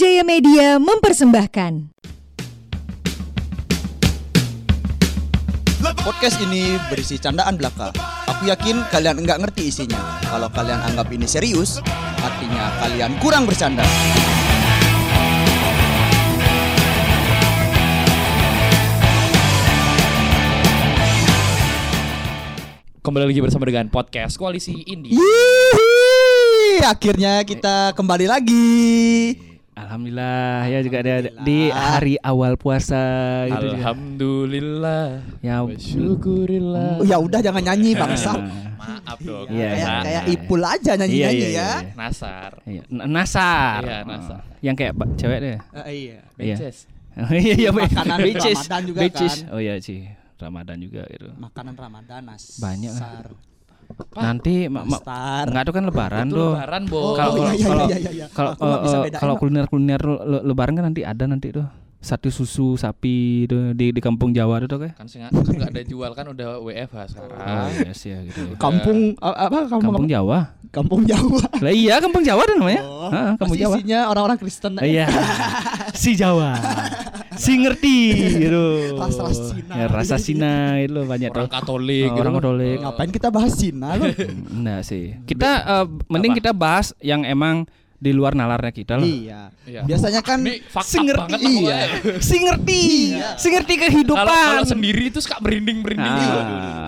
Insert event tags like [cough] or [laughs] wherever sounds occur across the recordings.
Brawijaya Media mempersembahkan. Podcast ini berisi candaan belaka. Aku yakin kalian enggak ngerti isinya. Kalau kalian anggap ini serius, artinya kalian kurang bercanda. Kembali lagi bersama dengan podcast Koalisi Indie. Akhirnya kita kembali lagi. Alhamdulillah ya juga ada di hari awal puasa gitu juga. Alhamdulillah. Ya, syukurillah. Oh, ya udah jangan nyanyi bangsa. Maaf dong. Iya, Kayak iya. kayak Ipul aja nyanyi-nyanyi Iya, iya, ya. iya. Nasar. Iya, Nasar. Iya, Nasar. Yang kayak cewek deh. Eh, iya. Iya. Bences. Oh, iya iya Makanan Beaches. Ramadan juga Beaches. kan. Oh iya sih. Ramadan juga gitu. Makanan Ramadan nas. Banyak. Nanti enggak tuh kan lebaran tuh. lebaran, Bo. Oh, Kalau iya, iya, kalau iya, iya, iya. kalau bisa eh, kalau kuliner-kuliner le- lebaran kan nanti ada nanti tuh. Satu susu sapi tuh di di kampung Jawa tuh kayak. kan sih kan nggak ada jual kan udah WFH sekarang. Oh, yes ya gitu. [laughs] Kampung apa kampung Kampung apa? Jawa. Kampung Jawa. [laughs] Lah iya kampung Jawa tuh namanya. Oh, Heeh, kampung Jawa. isinya orang-orang Kristen. Iya. [laughs] si Jawa. si ngerti gitu. Ras-ras Cina. Ya, rasa Cina itu loh banyak Orang tuh. Katolik Oh, gitu. orang Katolik. Ngapain kita bahas Cina loh? Enggak sih. Kita eh, mending kita bahas yang emang di luar nalarnya kita loh. iya. Iya. Biasanya kan Ini fakta Si ngerti. banget lah Iya. pokoknya. Si ngerti. Si ngerti kehidupan. Kalau sendiri itu suka merinding-merinding Ah. gitu.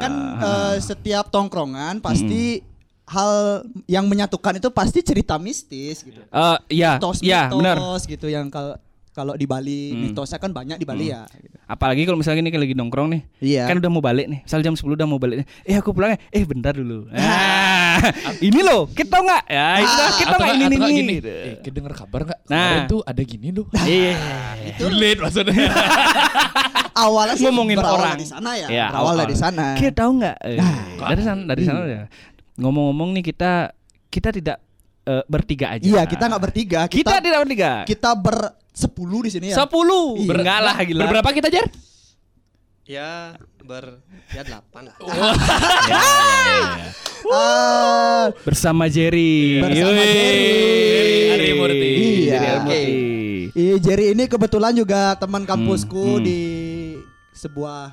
kan eh, setiap tongkrongan pasti hal yang menyatukan itu pasti cerita mistis gitu. Eh, iya, Mitos, iya benar. gitu yang kalau kalau di Bali Hmm. mitosnya kan banyak di Bali ya. gitu. Apalagi kalau misalnya ini lagi nongkrong nih. Iya. Kan udah mau balik nih. Misal jam 10 udah mau balik nih. Eh aku pulang ya. Eh bentar dulu. [laughs] Ah, ini loh, kita nggak? Ya, itu Ah, kita nggak ini ini. gini. Gitu. Eh, kedenger kabar nggak? Nah. Kemarin tuh ada gini loh. [laughs] Iya. Sulit maksudnya. [laughs] Awalnya sih Ngomongin berawal orang. dari sana ya. Iya, berawal awal. dari sana. Kita tahu nggak? Eh, Nah. dari sana dari sana ya. Ngomong-ngomong nih kita kita tidak eh, bertiga aja. Iya, kita nggak bertiga, Kita, kita tidak bertiga. kita bersepuluh di sini ya. Sepuluh. Iya. Enggak lah gila. Berberapa kita Jar? Ya ber ya delapan [laughs] lah. Ah, Bersama Jerry. Bersama Yoi. Jerry. Harimurti. Iya. Jerry Harimurti. Iya, Jerry ini kebetulan juga teman kampusku hmm. di sebuah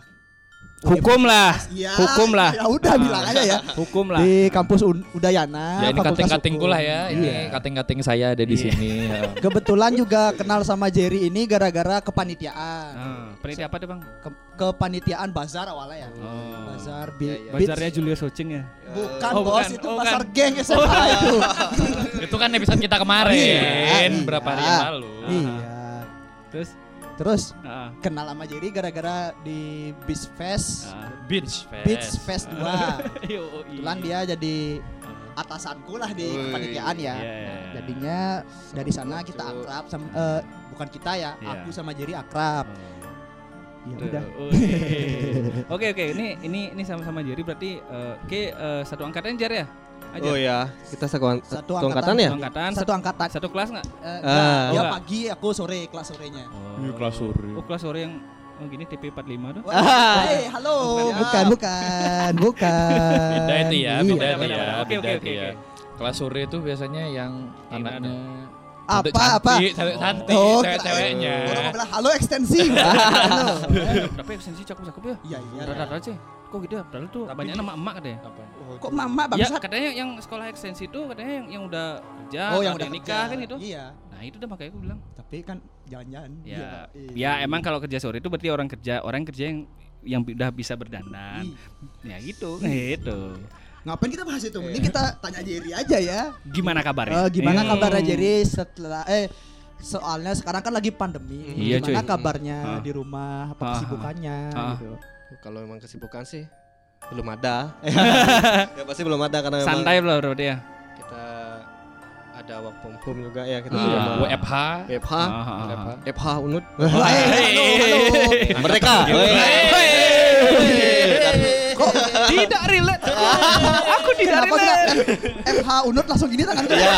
Hukum lah. Iya, Hukum lah. Ya udah bilang aja ya. Hukum lah. Di kampus Udayana. Ya ini kating-katingku lah ya. Ini Iya. kating-kating saya ada di sini. ya. [laughs] Kebetulan juga kenal sama Jerry ini gara-gara kepanitiaan. Ah, penitia apa tuh, Bang? Ke- kepanitiaan bazar awalnya ya. Oh. Bazar bi- Iya, iya. beats. Bazarnya Julius Socing ya. Bukan Oh, bos, bukan. itu Oh, bazar bukan. geng SMA itu. Itu kan episode kita kemarin Iya, berapa hari iya. yang lalu. iya. Terus Terus ah, kenal sama Jerry gara-gara di Beach Fest. ah. Beach Fest. Beach Fest 2. [laughs] Yoi. Kebetulan dia jadi atasanku lah di kepanitiaan ya. Iya, iya, iya. Jadinya dari sana kita Cukup. akrab sama eh, bukan kita ya, Iya. aku sama Jerry akrab. Ya Tuh, udah. [laughs] oke. Oke ini ini ini sama-sama Jerry berarti eh, oke eh, satu angkatan Jer ya? Aja. Oh ya, kita satu, Satu satu angkatan. angkatan ya? Satu angkatan Satu angkatan. satu kelas nggak? Eh, enggak, dia Enggak. pagi, aku sore kelas sorenya. Iya, kelas sore. Oh kelas sore yang oh gini TP 45 tuh. Wah, eh, halo, Bukan, bukan, bukan, bukan. Beda itu ya, Iya. beda itu beda, ya. Oke, oke, itu oke, ya. Kelas sore itu biasanya yang Gimana? anaknya Apa, cantik, apa? cantik, cantik, Oh, cewek-ceweknya. Halo ekstensi. [laughs] Halo. Tapi ekstensi cakep-cakep ya. Iya, iya. Rata-rata sih. Kok gitu ya? Padahal tuh banyak nama emak katanya. Kok mama Ya bangsat? katanya yang sekolah ekstensi itu katanya yang, yang udah kerja, Oh, yang udah nikah kerja. kan itu. Iya. Nah itu udah makanya aku bilang. Tapi kan jalan-jalan. Ya, Iya. ya emang kalau kerja sore itu berarti orang kerja, orang kerja yang yang udah bisa berdandan. Ih, Ya gitu, [laughs] gitu. Ngapain kita bahas itu? Mending kita tanya Jerry aja ya. Gimana kabarnya? Eh, gimana Hmm. kabarnya Jerry setelah eh soalnya sekarang kan lagi pandemi. Iya, gimana cuy. kabarnya Ah. di rumah, apa Ah. kesibukannya Ah. gitu. Kalau memang kesibukan sih belum ada. [laughs] ya pasti belum ada karena memang Santai belum berarti ya? kita ada work from home juga ya kita Ah. juga mau WFH. WFH, Ah, ah, ah. WFH. FH Unut. [laughs] Mereka. Kok Tidak relate. Aku tidak relate. [laughs] FH Unut langsung gini tangan Iya.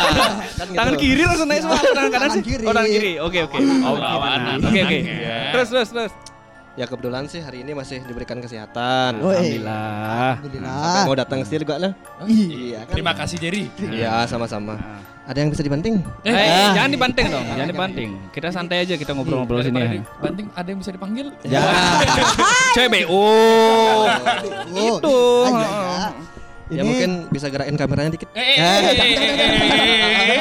gitu. Tangan kiri langsung naik semua, tangan kanan sih. kiri. Oh, tangan kiri. Oke, oke. Oh. Oke, oke. Terus, terus, terus. Ya kebetulan sih hari ini masih diberikan kesehatan. Oh, eh. Alhamdulillah. Sampai Alhamdulillah. mau datang ke sini juga lah. Ih, Iya kan. Terima kasih Jerry. Iya sama-sama. Nah, Ada yang bisa dibanting? Eh, Ah. jangan dibanting dong, jangan dibanting. Kita santai aja kita ngobrol-ngobrol sini. Daripada ya. dibanting ada yang bisa dipanggil? Jangan. Cewek BO. Oh, Itu. Ah, iya, iya. Ya Ini- mungkin bisa gerakin kameranya dikit. Eh, eh, eh, eh, eh,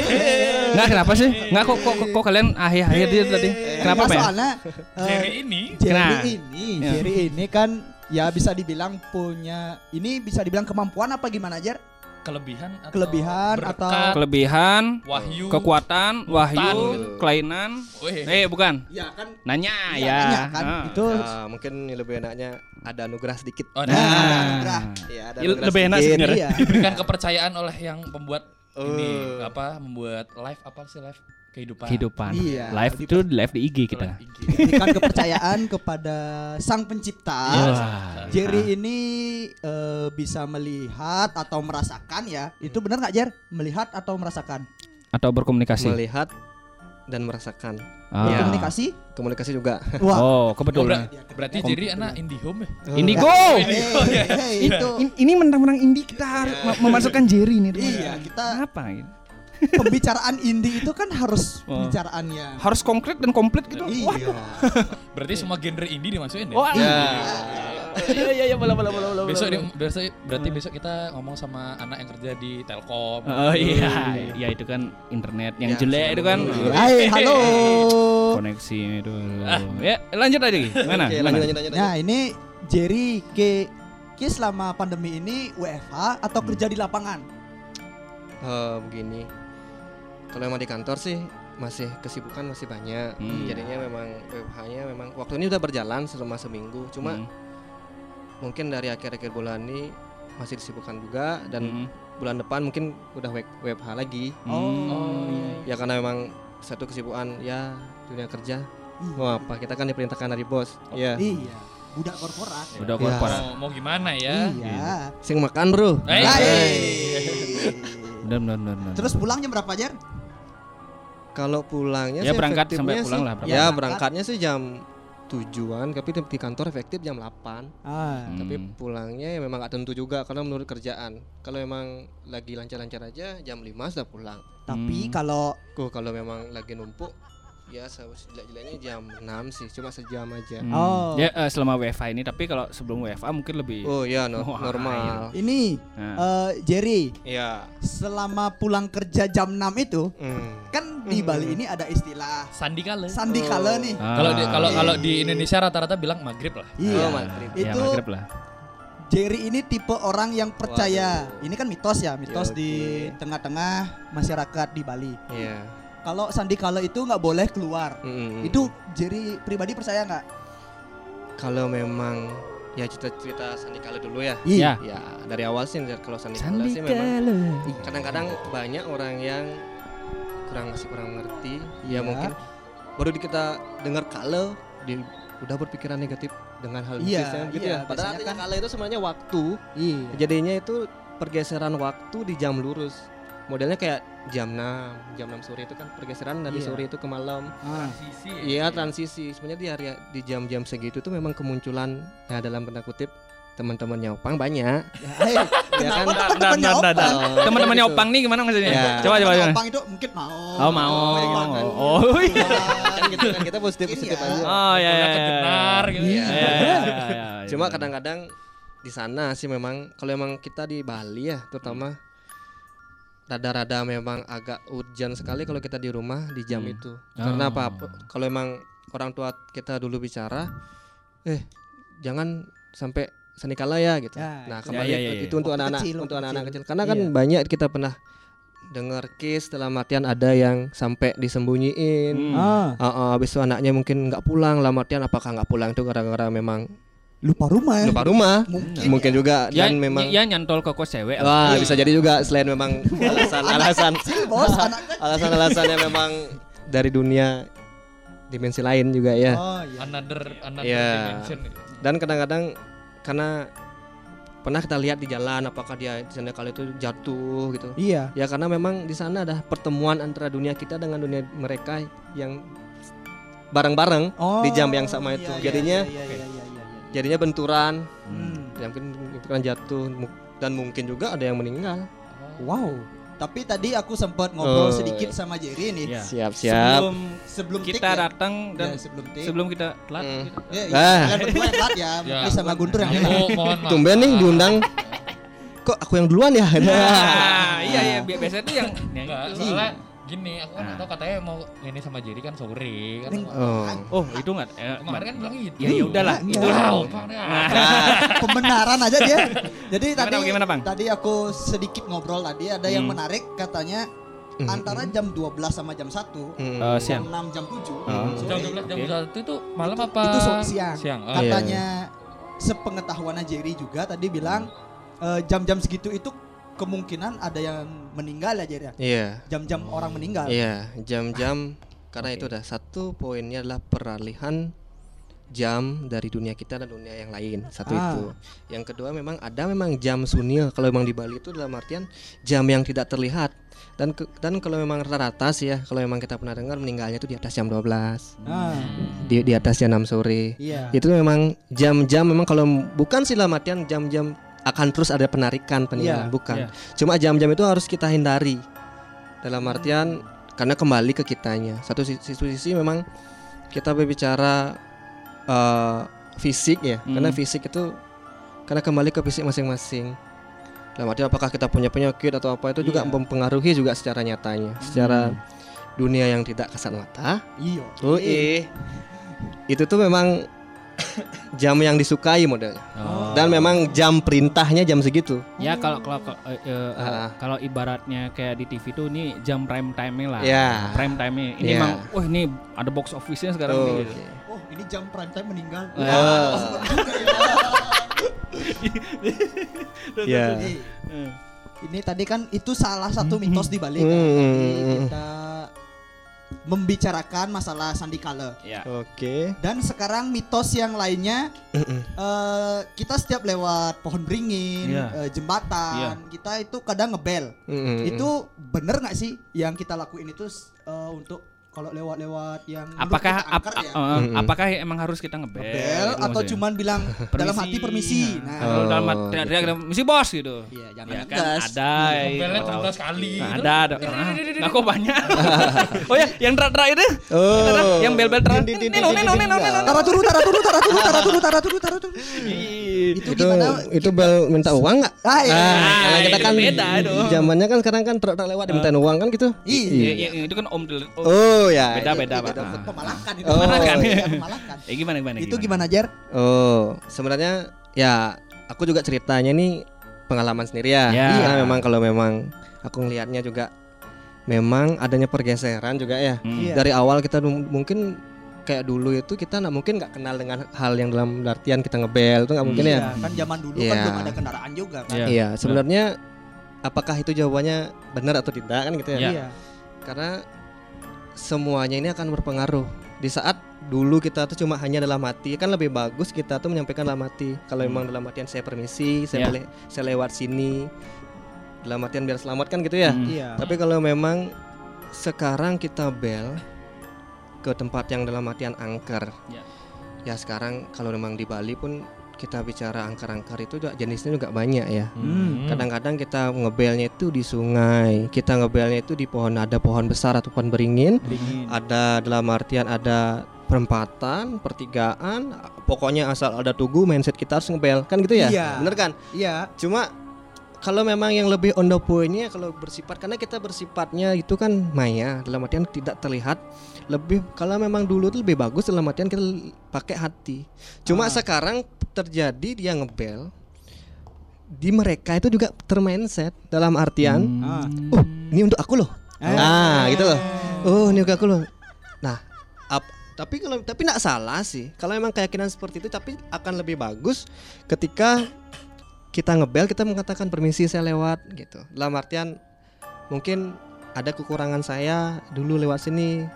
eh, Enggak kenapa sih? Enggak kok kok, kok, kalian akhir-akhir dia tadi. Kenapa, ya? Soalnya eh, Jerry ini Jerry Nah. ini, Ya. Jerry ini kan ya bisa dibilang punya ini bisa dibilang kemampuan apa gimana Jer? Kelebihan atau Kelebihan berkat, atau- Kelebihan, wahyu kekuatan, wahyu, Hutan. kelainan. Eh, bukan. Ya kan Nanya Iya, ya. nanya kan. Ah. Itu Ya, mungkin lebih enaknya ada anugerah sedikit. Oh, Nah, nah, ada anugerah. Iya, ada Ya, anugerah lebih enak sedikit. sebenarnya. Iya. diberikan kepercayaan oleh yang pembuat ini Oh. apa membuat live apa sih live kehidupan Kehidupan. Iya. Live itu live di IG kita. Live IG. Kepercayaan kepada sang pencipta. Wah. Jerry ini eh, bisa melihat atau merasakan ya. Itu benar nggak Jer? Melihat atau merasakan? Atau berkomunikasi. Melihat dan merasakan. Ah. Iya. Komunikasi? Komunikasi juga. Wah. Oh, Oh, kebetulan. ber- berarti Jerry anak IndiHome ya? Indigo. Hey, hey, itu In- ini menang-menang indie kita harus mem- memasukkan Jerry nih. Iya, kita- apa gitu? Pembicaraan indie itu kan harus [laughs] Oh. pembicaraannya. Harus konkret dan komplit gitu. Wah. Iya. [laughs] Berarti semua genre indie dimasukin ya? Wah. Ya. Iya iya iya bola bola bola bola. Besok besok berarti besok kita ngomong sama anak yang kerja di Telkom. Oh iya, iya itu kan internet yang Ya, jelek itu kan. Hai, halo. Koneksi itu. Ya, lanjut aja Gi. Mana? Oke, Mana? lanjut lanjut lanjut. Nah, ini Jerry ke Ki selama pandemi ini WFH atau kerja di lapangan? Eh, begini. Kalau emang di kantor sih masih kesibukan masih banyak. Hmm. Jadinya memang WFH-nya memang waktu ini udah berjalan selama seminggu. Cuma Hmm. mungkin dari akhir-akhir bulan ini masih disibukkan juga dan Hmm. bulan depan mungkin udah WFH lagi. Hmm. Oh, Ya karena memang satu kesibukan ya dunia kerja. Mau apa? Kita kan diperintahkan dari bos. Iya. Iya, budak korporat. Udah Iya. korporat. Mau, mau gimana ya? Iya. Sing makan, Bro. Hai. Benar benar benar. benar. Terus pulangnya berapa Jer? Kalau pulangnya Ya, sih berangkat efektifnya sampai pulang sih- lah, berangkat. Ya, Berangkat. berangkatnya sih jam tujuan, tapi di kantor efektif jam 8 Ah. Hmm. Tapi pulangnya ya memang gak tentu juga karena menurut kerjaan. Kalau emang lagi lancar-lancar aja jam 5 sudah pulang. Tapi Hmm. kalau kalau memang lagi numpuk ya sejelek-jeleknya jam 6 sih, cuma sejam aja. Hmm. Oh. Ya eh, selama WFH ini tapi kalau sebelum WFA mungkin lebih Oh iya no- Wah, normal. ini Nah. eh, Jerry, Iya. selama pulang kerja jam 6 itu Hmm. kan di Bali ini ada istilah Sandi kale. sandi kala nih. Ah. Kalau di kalau kalau di Indonesia rata-rata bilang maghrib lah. Iya. Oh, maghrib. ya, Itu maghrib lah. Jerry ini tipe orang yang percaya. Waduh. Ini kan mitos ya, mitos Ya, di oke. tengah-tengah masyarakat di Bali. Iya. Kalau sandi kala itu nggak boleh keluar. Mm-mm. Itu Jerry pribadi percaya nggak? kalau memang ya cerita-cerita Sandi Kala dulu ya. Ya. Ya, dari awal sih kalau Sandi Kala sih memang kadang-kadang banyak orang yang kurang masih kurang mengerti Iya. ya mungkin baru kita dengar kalau di udah berpikiran negatif dengan hal Iya, bisnisnya gitu iya, ya padahal kan- kala itu sebenarnya waktu Iya. jadinya itu pergeseran waktu di jam lurus modelnya kayak jam 6 jam 6 sore itu kan pergeseran dari Iya. sore itu ke malam Ah. iya transisi sebenarnya di hari di jam-jam segitu tuh memang kemunculan ya dalam tanda kutip teman-teman nyopang banyak Ya, ya kan kenapa teman-temannya opang? Oh, Teman-temannya gitu. Opang nih gimana maksudnya? Ya. Coba coba. Opang itu mungkin mau. Oh mau. Ya, kan? Oh iya. kan gitu kan kita positif positif Iya. aja Oh ya ya. ya. Benar gitu. Iya. Ya, ya, ya, ya, ya. Cuma kadang-kadang di sana sih memang kalau emang kita di Bali ya terutama rada-rada memang agak urgent sekali kalau kita di rumah di jam Hmm. itu. Oh. Karena apa? Kalau emang orang tua kita dulu bicara, eh jangan sampai senikala ya gitu. Ya, nah itu- kembali Ya, ya, ya, ya. itu untuk anak-anak untuk anak-anak kecil. kecil. Karena kan Iya. banyak kita pernah dengar case dalam artian ada yang sampai disembunyiin. Hmm. Ah, Ah, ah, habis itu anaknya mungkin nggak pulang, dalam artian apakah nggak pulang itu gara-gara memang lupa rumah ya. lupa rumah Mungkin. mungkin juga Ya, dan memang ya nyantol ke kos cewek. wah bisa jadi juga selain memang [laughs] alasan alasan Kecil, bos, anak kecil. alasan alasannya memang dari dunia dimensi lain juga ya Oh iya. Another another Iya. dimension. dan kadang-kadang karena pernah kita lihat di jalan apakah dia di sana kali itu jatuh gitu Iya. ya karena memang di sana ada pertemuan antara dunia kita dengan dunia mereka yang bareng-bareng Oh. Di jam yang sama itu. iya, iya, Jadinya- iya, iya, iya, iya. Jadinya benturan Hmm. ya mungkin itu kan jatuh dan mungkin juga ada yang meninggal Wow. Tapi tadi aku sempat ngobrol Oh. sedikit sama Jerry nih. Ya. Siap siap. Sebelum Sebelum kita ya. datang dan Ya, sebelum take. sebelum kita telat Hmm. gitu. Ya, iya, Ah. kalian berdua yang telat ya. [laughs] Ya. Sama Guntur yang Aku telat. mohon maaf. Tumben nih diundang. [laughs] Kok aku yang duluan ya? Nah, [laughs] iya iya bi- biasanya tuh yang yang Enggak, itu. soalnya gini, aku kan Nah. tahu katanya mau ini sama Jerry kan sore kan. Oh. Oh, itu enggak eh, Kemarin kan bilang gitu. Ya ya udahlah, Iya. itu Wow, Nah, Pembenaran aja dia. Jadi Gimana, tadi gimana, Bang? tadi aku sedikit ngobrol tadi ada yang Hmm. menarik katanya Hmm. antara jam 12 sama jam 1 Hmm. Jam siang. 6 jam 7 Hmm. sore, Jam 12 jam Oke. 1 itu malam Itu- apa? itu siang. Siang. Oh, Iya. katanya sepengetahuan Jerry juga tadi bilang eh, jam-jam segitu itu kemungkinan ada yang meninggal ya Jerry ya? Iya. jam-jam orang meninggal Iya, jam-jam karena Oke. itu ada satu poinnya adalah peralihan jam dari dunia kita dan dunia yang lain. Satu Ah. itu. Yang kedua memang ada memang jam sunil kalau memang di Bali itu dalam artian jam yang tidak terlihat. Dan ke- dan kalau memang rata-rata sih ya, kalau memang kita pernah dengar meninggalnya itu di atas jam 12. Ah, Di di atas jam 6 sore. iya Itu memang jam-jam memang kalau bukan sih dalam artian jam-jam akan terus ada penarikan peninggalan Iya, bukan. iya. Cuma jam-jam itu harus kita hindari. Dalam artian karena kembali ke kitanya. Satu sisi, sisi memang kita berbicara eh, fisik ya. Hmm. Karena fisik itu karena kembali ke fisik masing-masing. Dalam artian apakah kita punya penyakit atau apa itu juga Iya. mempengaruhi juga secara nyatanya, secara dunia yang tidak kasat mata. iya Oh eh. Itu tuh memang jam yang disukai modelnya. Oh. Dan memang jam perintahnya jam segitu. Ya kalau kalau kalau, eh, Ah. kalau ibaratnya kayak di TV tuh ini jam prime time-nya lah. Ya. Prime time-nya. Ini Iya. emang wah ini ada box office-nya sekarang Oh, nih. oke. gitu. oh ini jam prime time meninggal Ah. [laughs] Ya. Jadi, ini tadi kan itu salah satu mitos di Bali kan Hmm. Kita membicarakan masalah sandikala Ya. Oke. dan sekarang mitos yang lainnya eh, kita setiap lewat pohon beringin Iya. eh, jembatan kita itu kadang ngebel Mm-mm. itu bener nggak sih yang kita lakuin itu eh, untuk kalau lewat-lewat yang Apakah ap- ya eh, Mm-mm. apakah emang harus kita ngebel? ngebel gitu atau maksudnya? cuman bilang dalam hati permisi nah Kalau dalam hati Oh, teriak teriak misi bos gitu. iya jangan Ya kan ada. Ngebelnya gitu. 13 kali. Nah, gitu. ada ada. Ah, Nah, kok banyak. [laughs] oh ya, yang terak-terak itu. Oh. Yang bel-bel terak. Din, din, din, Neno neno neno neno. tara turu tara turu tara turu tara turu tara turu tara turu itu Itu gimana itu bel minta uang nggak? ah iya Ah, kalau kita kan beda itu. zamannya kan sekarang kan truk lewat dimintain uang kan gitu. Iya. Iya, iya, itu kan om Del- om- Oh ya. Beda, beda, Itu Pak. dapat pemalakan itu Oh. pemalakan Iya. ya, gimana gimana? itu gimana Jar Oh, sebenarnya ya aku juga ceritanya nih pengalaman sendiri ya. Ya. Karena memang kalau memang aku ngelihatnya juga memang adanya pergeseran juga ya. Hmm. Iya. Dari awal kita mungkin kayak dulu itu kita nggak mungkin nggak kenal dengan hal yang dalam artian kita ngebel itu nggak mungkin ya. Iya, kan zaman dulu kan Iya. belum ada kendaraan juga kan Iya. Iya, sebenarnya apakah itu jawabannya benar atau tidak kan gitu ya? Iya. iya Karena semuanya ini akan berpengaruh. Di saat dulu kita tuh cuma hanya dalam hati, kan lebih bagus kita tuh menyampaikan dalam hati. Kalau memang dalam artian saya permisi, saya Ya. boleh saya lewat sini. Dalam artian biar selamat kan gitu ya. Hmm. iya Tapi kalau memang sekarang kita bel ke tempat yang dalam artian angker. Ya. Ya sekarang kalau memang di Bali pun kita bicara angker-angker itu juga jenisnya juga banyak ya. Hmm. Kadang-kadang kita ngebelnya itu di sungai, kita ngebelnya itu di pohon ada pohon besar atau pohon beringin, Dingin. ada dalam artian ada perempatan, pertigaan, pokoknya asal ada tugu mindset kita harus ngebel kan gitu ya, Iya. bener kan? iya Cuma kalau memang yang lebih on the point-nya kalau bersifat karena kita bersifatnya itu kan maya dalam artian tidak terlihat lebih kalau memang dulu tuh lebih bagus dalam artian kita pakai hati. Cuma Ah. sekarang terjadi dia ngebel di mereka itu juga termindset dalam artian Ah. oh ini untuk aku loh. Eh. Nah, gitu loh. Oh, ini untuk aku loh. Nah, ap- tapi kalau tapi tidak salah sih. Kalau memang keyakinan seperti itu tapi akan lebih bagus ketika kita ngebel kita mengatakan permisi saya lewat gitu. Dalam artian mungkin ada kekurangan saya dulu lewat sini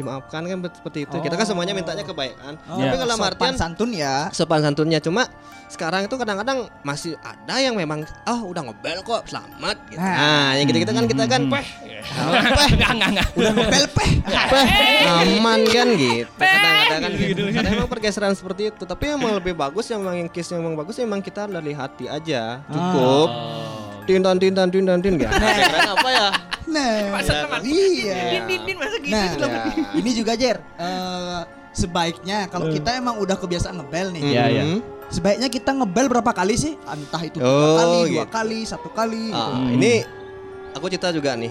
dimaafkan kan seperti itu. Kita kan semuanya mintanya kebaikan. Oh, Tapi kalau dalam sopan artian santun ya sopan santunnya cuma sekarang itu kadang-kadang masih ada yang memang oh udah ngebel kok selamat gitu. Nah. Nah, yang gitu-gitu kan kita kan Peh. Peh. [laughs] Enggak enggak enggak. udah ngebel peh Peh, aman kan gitu kadang-kadang kan gitu karena emang pergeseran seperti itu tapi emang lebih bagus yang memang yang case yang memang bagus emang kita dari hati aja cukup Oh, tintan tintan tintan tin gitu. Keren apa ya? Nah, iya. Nah, Ya. ini juga Jer. eh, sebaiknya kalau kita emang udah kebiasaan ngebel nih. Iya, iya. Hmm. Sebaiknya kita ngebel berapa kali sih? Entah itu tiga Oh, kali, dua gitu. kali, satu kali. gitu. Ah, ini aku cerita juga nih.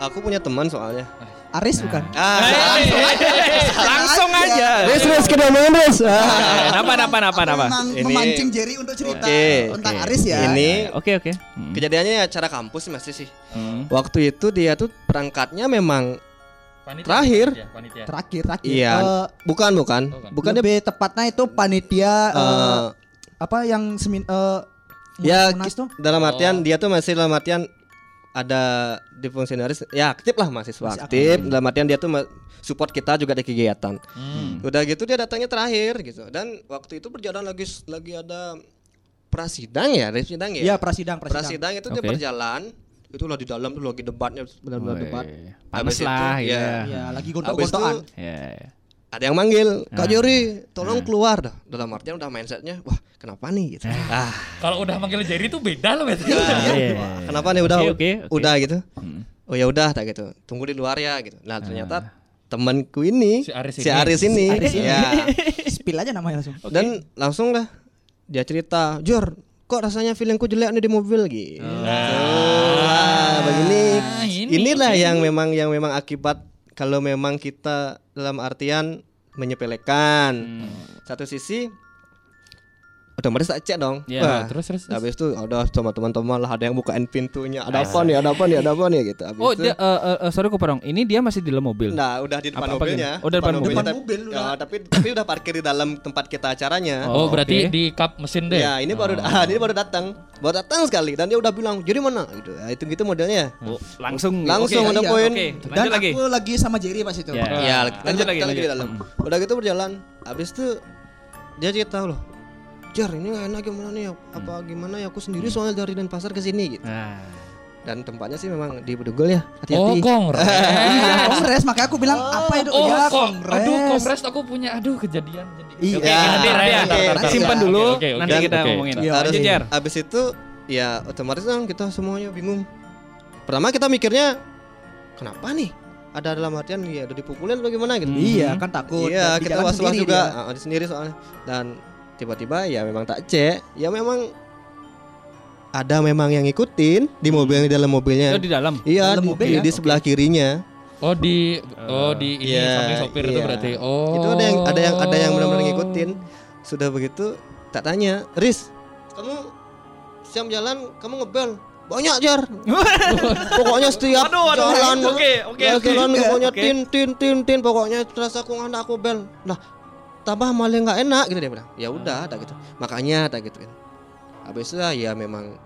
Aku punya teman soalnya. Aris bukan? Ah, Langsung aja. Res res kita ngomongin res. Napa napa napa napa. Memang Ini- memancing Jerry untuk cerita Oke, tentang oke. Aris ya. Ini Oke oke. Hmm. kejadiannya acara kampus sih masih sih. Hmm. Waktu itu dia tuh perangkatnya memang Terakhir. terakhir terakhir. iya, Eh, bukan bukan, bukan dia lebih tepatnya itu panitia eh, eh, apa yang semin eh, ya dalam artian dia tuh masih dalam artian ada di fungsionaris ya aktif lah mahasiswa Masih aktif dalam artian dia tuh support kita juga di kegiatan Hmm. udah gitu dia datangnya terakhir gitu dan waktu itu berjalan lagi lagi ada prasidang ya prasidang ya Iya, prasidang, prasidang. prasidang itu dia Oke. berjalan itulah di dalam tuh lagi debatnya benar-benar debat Panas Habis itu, lah gitu ya. ya. Iya, lagi gontok-gontokan. itu Ya. Ada yang manggil Kak Ah. Jori tolong keluar dah. Dalam artian udah mindsetnya wah kenapa nih? Gitu. Ah. Kalau udah manggil Jerry tuh beda loh berarti. Iya. kenapa nih? Udah Oke, oke, oke. udah gitu. Hmm. oh ya udah tak gitu. Tunggu di luar ya gitu. Nah ternyata temanku ini Si Aris si ini. Aris ini, Si Aris ini. ya. [laughs] Spill aja namanya langsung. dan langsung lah dia cerita Jor kok rasanya feelingku jelek nih di mobil? Gitu. Wah, begini. Ini, inilah yang memang yang memang akibat kalau memang kita dalam artian menyepelekan. Satu sisi otomatis tak cek dong Ya, Wah, terus, terus, habis itu ada sama teman-teman lah ada yang bukain pintunya ada apa nih ada apa nih ada apa nih gitu habis Oh, itu dia eh, eh, eh, sorry Koparong. Ini dia masih di dalam mobil. Nah, udah di depan Apa- apa mobilnya. gini? Oh, di depan mobil. mobilnya, Depan tapi- mobil udah. Ya, tapi tapi udah parkir di dalam tempat kita acaranya. Oh, berarti oke. di kap mesin deh. Ya, ini baru ah, [laughs] ini baru datang. Baru datang sekali dan dia udah bilang, "Jadi mana?" gitu. Ya, itu gitu modelnya. Oh, langsung Langsung Oke, ada iya, poin. Oke, Dan lagi. aku lagi sama Jerry pas itu. Ya. Ya, Lanjut lanjut lagi, di dalam. Hmm. Udah gitu berjalan. Habis itu dia cerita loh. Jar, ini gak enak gimana nih? Apa gimana ya? Aku sendiri soalnya dari Denpasar ke sini gitu. Nah. Dan tempatnya sih memang di Bedugul ya. Oh, Hati-hati. kongres. Iya, kongres makanya aku bilang apa itu? Oh, ya, kongres. Aduh, kongres aku punya aduh kejadian jadi. Iya. Oke, Ya, nanti, nanti, oke. nanti. Simpan dulu, oke, oke. nanti kita ngomongin. Iya, Harus Jar. Habis itu ya otomatis kan kita semuanya bingung. Pertama kita mikirnya kenapa nih? Ada dalam artian ya udah dipukulin atau gimana gitu. Iya, kan takut. Iya, kita was-was juga dia. sendiri soalnya. Dan tiba-tiba ya memang tak cek, ya memang ada memang yang ngikutin di mobil di dalam mobilnya. Oh, di dalam. Iya, Dalam di, mobil di- ya? di sebelah kirinya. Oh di oh di ini Iya, samping sopir itu iya. berarti. Oh. Itu ada yang ada yang ada yang benar-benar ngikutin. Sudah begitu tak tanya, "Riz, kamu siap jalan, kamu ngebel?" Banyak jar. [laughs] pokoknya setiap Aduh, aduh, jalan oke, oke, ya, oke. jalan pokoknya Oke. tin tin tin tin pokoknya terasa aku nggak aku bel. Nah, tambah malah nggak enak gitu dia bilang. Ya udah, tak gitu. Makanya tak gitu kan. Habis itu ya memang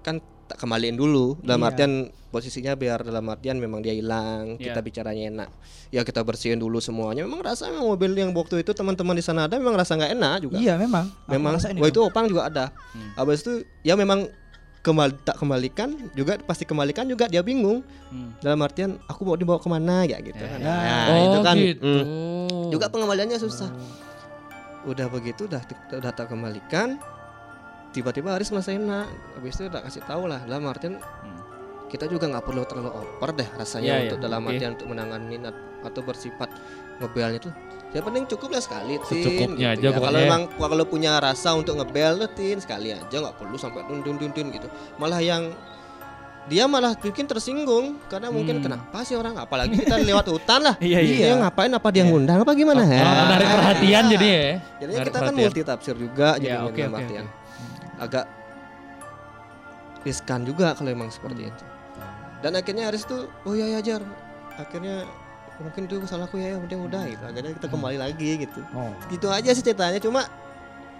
kan tak kembaliin dulu dalam Iya. artian posisinya biar dalam artian memang dia hilang kita Iya. bicaranya enak ya kita bersihin dulu semuanya memang rasa memang mobil yang waktu itu teman-teman di sana ada memang rasa nggak enak juga Iya, memang. Memang waktu itu opang juga ada habis itu ya memang kembali tak kembalikan juga pasti kembalikan juga dia bingung Hmm. dalam artian aku mau dibawa ke mana ya gitu kan Ya. nah oh, itu kan gitu. mm. juga pengembaliannya susah udah begitu udah udah tak kembalikan tiba-tiba Aris merasa enak habis itu udah kasih tahu lah dalam artian kita juga nggak perlu terlalu over deh rasanya Iya, untuk iya, dalam oke. artian untuk menangani at- atau bersifat ngebelnya tuh ya penting cukup lah sekali tin Secukupnya gitu aja ya. kalau pokoknya. memang kalau punya rasa untuk ngebel tuh tin sekali aja nggak perlu sampai tun tun tun tun gitu malah yang dia malah bikin tersinggung karena mungkin Hmm. kenapa sih orang apalagi kita [laughs] lewat hutan lah Iya, iya. Dia ngapain apa dia ngundang apa gimana Oh, ya narik perhatian jadi ya. Jadinya Narik kita kan multi tafsir juga Ya, jadi oke, oke, artian agak riskan juga kalau emang seperti itu. Dan akhirnya Aris tuh oh iya ya jar. Akhirnya mungkin itu salahku ya, yang penting udah gitu. Akhirnya kita kembali lagi gitu. Oh. Gitu aja sih ceritanya cuma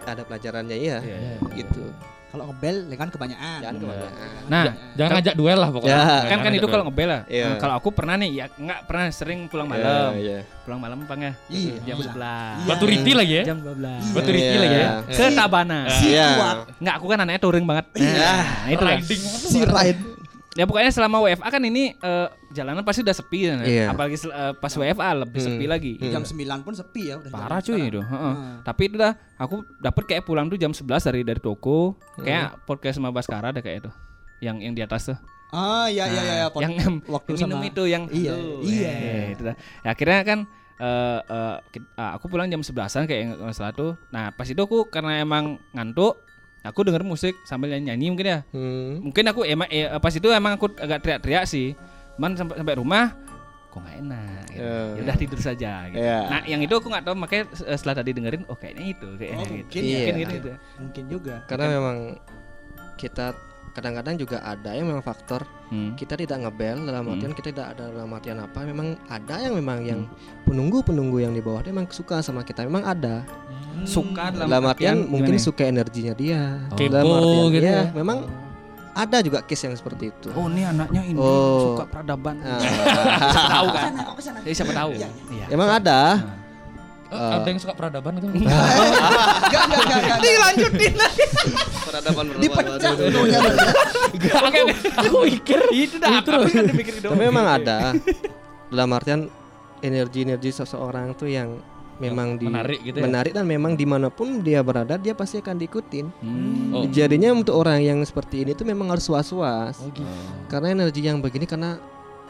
ada pelajarannya iya. Iya, Gitu. Kalau ngebel ya kan kebanyakan. Jangan kebanyakan. Nah, Jangan ngajak duel lah pokoknya. Ya. kan kan itu kalau ngebel lah. Iya. Nah, Kalau aku pernah nih, ya nggak pernah sering pulang malam. Iya, iya. Pulang malam apa ya? Iya. Jam 11. Batu Riti lagi ya. Jam 12. Batu Riti Iya. lagi ya. Ke Tabana. Iya. Enggak, aku kan anaknya touring banget. Iya. Nah, itu lah. Riding. Si ride. Ya pokoknya selama WFA kan ini eh, jalanan pasti udah sepi kan. Iya. Apalagi sel- eh, pas WFA lebih Hmm. sepi lagi. Jam 9 pun sepi ya udah. Parah cuy itu. heeh. Hmm. Tapi itu dah aku dapat kayak pulang tuh jam 11 dari dari toko. Hmm. Kayak podcast sama Baskara ada kayak itu. yang yang di atas tuh. Ah iya iya iya Nah, yang [laughs] waktu yang minum sama itu yang Iya, Aduh, iya. eh, itu dah. Ya, akhirnya kan eh, eh, ki- ah, aku pulang jam 11-an kayak nggak salah tuh. Nah, pas itu aku karena emang ngantuk, aku denger musik sambil nyanyi mungkin ya. Hmm. Mungkin aku emang eh, pas itu emang aku agak teriak-teriak sih. Man sampai sampai rumah kok nggak enak. Gitu. Ya. Ya udah tidur saja gitu. Ya. Nah, yang itu aku nggak tahu makanya eh, setelah tadi dengerin oh kayaknya itu kayaknya Oh, gitu. mungkin ya. Mungkin Iya. gitu. mungkin juga. Karena memang kita kadang-kadang juga ada yang memang faktor Hmm. kita tidak ngebel dalam Hmm. artian kita tidak ada dalam artian apa memang ada yang memang yang penunggu-penunggu yang di bawah dia memang suka sama kita memang ada Suka dalam, dalam artian artian mungkin gimana ya? suka energinya dia Kepo dalam artian gitu ya ya. memang ada juga case yang seperti itu Oh, ini anaknya ini Oh. suka peradaban. Nah, [laughs] siapa tahu kan? Jadi siapa tahu. Iya. emang ada Eh, ada yang suka peradaban itu [laughs] Enggak enggak enggak enggak. Dilanjutin lagi. peradaban Dipecah videonya. Oke, aku mikir itu dah. Aku kan mikir tapi memang ada dalam artian energi-energi seseorang tuh yang memang di menarik gitu ya? menarik dan memang di mana pun dia berada dia pasti akan diikutin Hmm. Oh. jadinya untuk orang yang seperti ini tuh memang harus was-was Oh, gitu. karena energi yang begini karena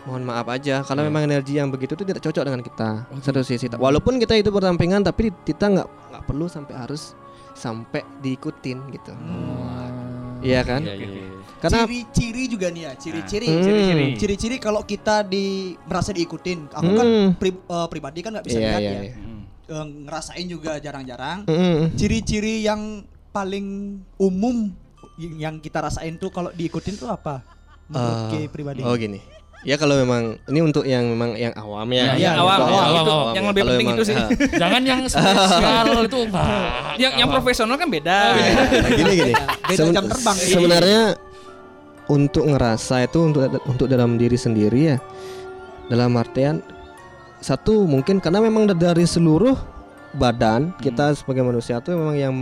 mohon maaf aja kalau Iya. memang energi yang begitu tuh tidak cocok dengan kita Oh, satu sisi walaupun kita itu berdampingan tapi kita nggak nggak perlu sampai harus sampai diikutin gitu Iya kan? Iya, iya, iya. karena ciri-ciri juga nih ya, ciri-ciri. Hmm. Ciri-ciri. Ciri-ciri kalau kita di merasa diikutin. Aku kan Hmm. pri- eh, pribadi kan nggak bisa Iya, lihat iya, ya. iya. Eh, ngerasain juga jarang-jarang. Mm-mm. Ciri-ciri yang paling umum yang kita rasain tuh kalau diikutin tuh apa? Menurut Eh, Ki pribadi. oh gini ya kalau memang ini untuk yang memang yang awam ya Iya, yang awam, Untuk awam, awam, itu awam, yang ya. lebih Kalau penting memang- itu sih. ah. [laughs] Jangan yang spesial itu enggak. [laughs] yang yang profesional kan beda. Nah, gini gini. Beda Seben- jam terbang. Sebenarnya untuk ngerasa itu untuk untuk dalam diri sendiri ya. Dalam artian satu mungkin karena memang dari seluruh badan kita sebagai manusia tuh memang yang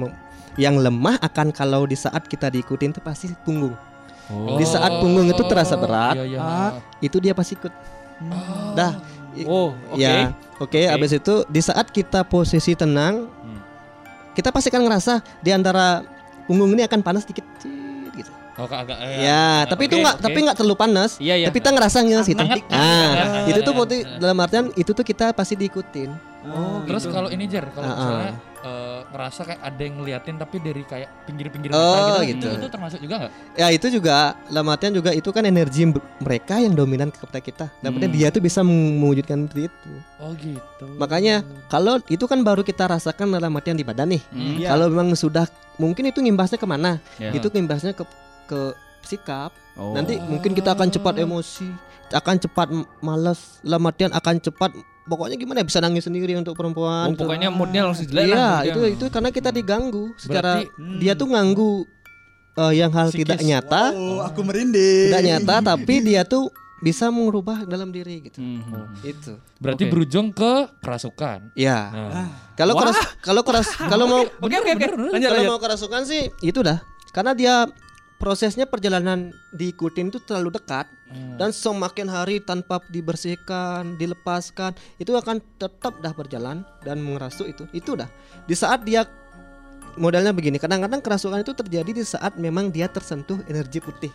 yang lemah akan kalau di saat kita diikutin itu pasti punggung. Di saat punggung itu terasa berat, Iya, iya. Ah. itu dia pasti ikut. Dah. I- Oh, oke. Ya, oke. Oke. Abis itu di saat kita posisi tenang, kita pasti akan ngerasa di antara punggung ini akan panas dikit, Cit, gitu. Oh, agak eh, Ya, tapi itu oke, nggak, oke. tapi nggak terlalu panas. Iya, iya. Tapi kita ngerasa nges gitu. Hangat. Nah, Hangat. itu tuh dalam artian itu tuh kita pasti diikutin. Oh, Terus kalau ini Jer, kalau Ah, ah. misalnya eh, ngerasa kayak ada yang ngeliatin tapi dari kayak pinggir-pinggir Oh, mata gitu, gitu. Itu, itu termasuk juga nggak? Ya itu juga dalam artian juga itu kan energi mereka yang dominan kepada kita. Dalam Hmm. dia tuh bisa mewujudkan seperti itu. Oh gitu. Makanya kalau itu kan baru kita rasakan dalam artian di badan nih. Hmm. Iya. Kalau memang sudah mungkin itu ngimbasnya ke mana? Ya. Itu ngimbasnya ke ke sikap. Oh. Nanti mungkin kita akan cepat emosi, akan cepat malas, dalam artian akan cepat pokoknya gimana ya, bisa nangis sendiri untuk perempuan. Oh, tuh. pokoknya moodnya langsung jelek Iya, lah. itu itu karena kita diganggu secara Berarti- dia tuh nganggu eh, yang hal tidak nyata, Oh, aku merinding. tidak nyata tapi dia tuh bisa mengubah dalam diri gitu. Hmm. Itu. Berarti Oke. berujung ke kerasukan. Ya. Nah. Kalau keras kalau keras [laughs] kalau mau Oke, oke, oke. Lanjut, kalau lanjut. mau kerasukan sih itu dah. Karena dia prosesnya perjalanan diikutin itu terlalu dekat Hmm. dan semakin hari tanpa dibersihkan, dilepaskan, itu akan tetap dah berjalan dan mengerasuk itu. Itu dah. Di saat dia modelnya begini, kadang-kadang kerasukan itu terjadi di saat memang dia tersentuh energi putih.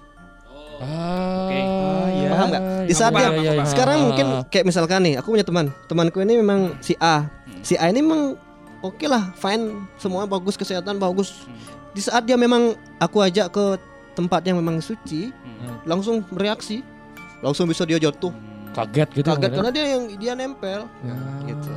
Ah, Oke. iya. Paham nggak? Di saat Iya, dia iya, iya. sekarang Ah, mungkin ah. kayak misalkan nih, aku punya teman, temanku ini memang si A. Si A ini memang oke lah, fine, semua bagus, kesehatan bagus. Di saat dia memang aku ajak ke tempat yang memang suci, Hmm. langsung bereaksi, langsung bisa dia jatuh, kaget gitu. kaget karena dia yang dia nempel, Ah. gitu.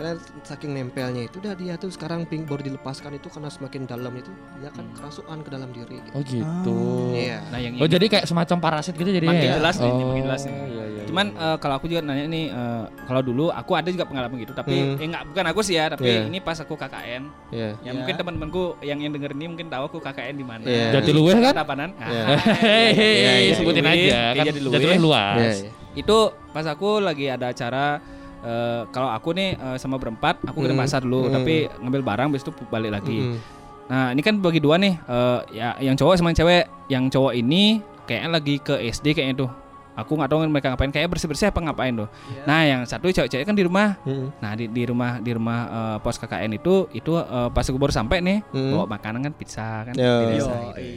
Karena saking nempelnya itu dah dia tuh sekarang ping baru dilepaskan itu karena semakin dalam itu dia akan kerasukan ke dalam diri. Gitu. Oh gitu. Iya. Nah, yang Oh ini jadi kayak semacam parasit gitu jadinya Makin ya? jelas nih, ini Oh, makin jelas nih. Iya, iya, iya. Cuman eh, kalau aku juga nanya nih eh, kalau dulu aku ada juga pengalaman gitu tapi Hmm. eh enggak bukan aku sih ya tapi Iya. ini pas aku KKN Iya. ya Ya. mungkin teman-temanku yang yang denger ini mungkin tahu aku KKN di mana. Iya. Jatiluwih kan? Tapanan. [laughs] Iya. Hehehe, Iya, iya, sebutin iya. aja Iya, kan Jatiluwih. jatuhnya luas. Iya, iya. itu pas aku lagi ada acara eh, kalau aku nih eh, sama berempat aku ke Hmm. pasar dulu Hmm. tapi ngambil barang habis itu balik lagi. Mm-mm. Nah, ini kan bagi dua nih eh, ya yang cowok sama yang cewek. Yang cowok ini kayaknya lagi ke SD kayaknya tuh. Aku nggak tahu mereka ngapain kayak bersih-bersih apa ngapain tuh. Nah, yang satu cewek-cewek kan di rumah. Mm-mm. Nah, di, di rumah di rumah eh, pos KKN itu itu eh, pas aku baru sampai nih Hmm. bawa makanan kan pizza kan Yo. biasa Yo, gitu.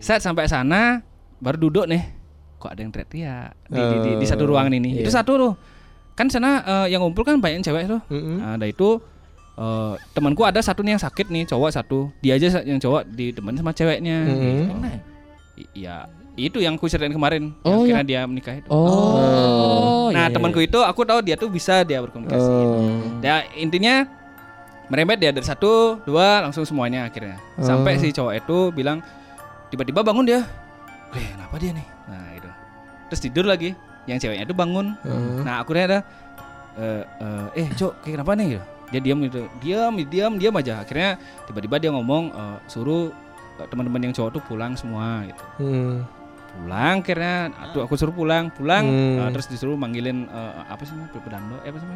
Saat sampai sana baru duduk nih kok ada yang teriak-teriak di, di, di, di satu Oh, ruangan ini iya. itu satu tuh kan sana eh, yang ngumpul kan banyak cewek tuh Mm-mm. Nah, ada itu eh, temanku ada satu nih yang sakit nih cowok satu dia aja yang cowok ditemenin sama ceweknya Mm-mm. I- ya itu yang ku ceritain kemarin Oh, yang kira dia menikah itu Oh. nah iya, temanku iya. itu aku tahu dia tuh bisa dia berkomunikasi Oh. Ya intinya merembet dia dari satu dua langsung semuanya akhirnya sampai Oh. si cowok itu bilang tiba-tiba bangun dia, eh kenapa dia nih? Nah itu terus tidur lagi, yang ceweknya itu bangun. Oh. Nah akhirnya ada eh eh, eh cok kayak kenapa nih? Dia diam gitu, diam diam diam aja. Akhirnya tiba-tiba dia ngomong eh, suruh eh, teman-teman yang cowok tuh pulang semua gitu. Hmm. Pulang akhirnya, aduh aku suruh pulang, pulang, Hmm. eh, terus disuruh manggilin eh, apa sih? Pedando, eh, apa sih?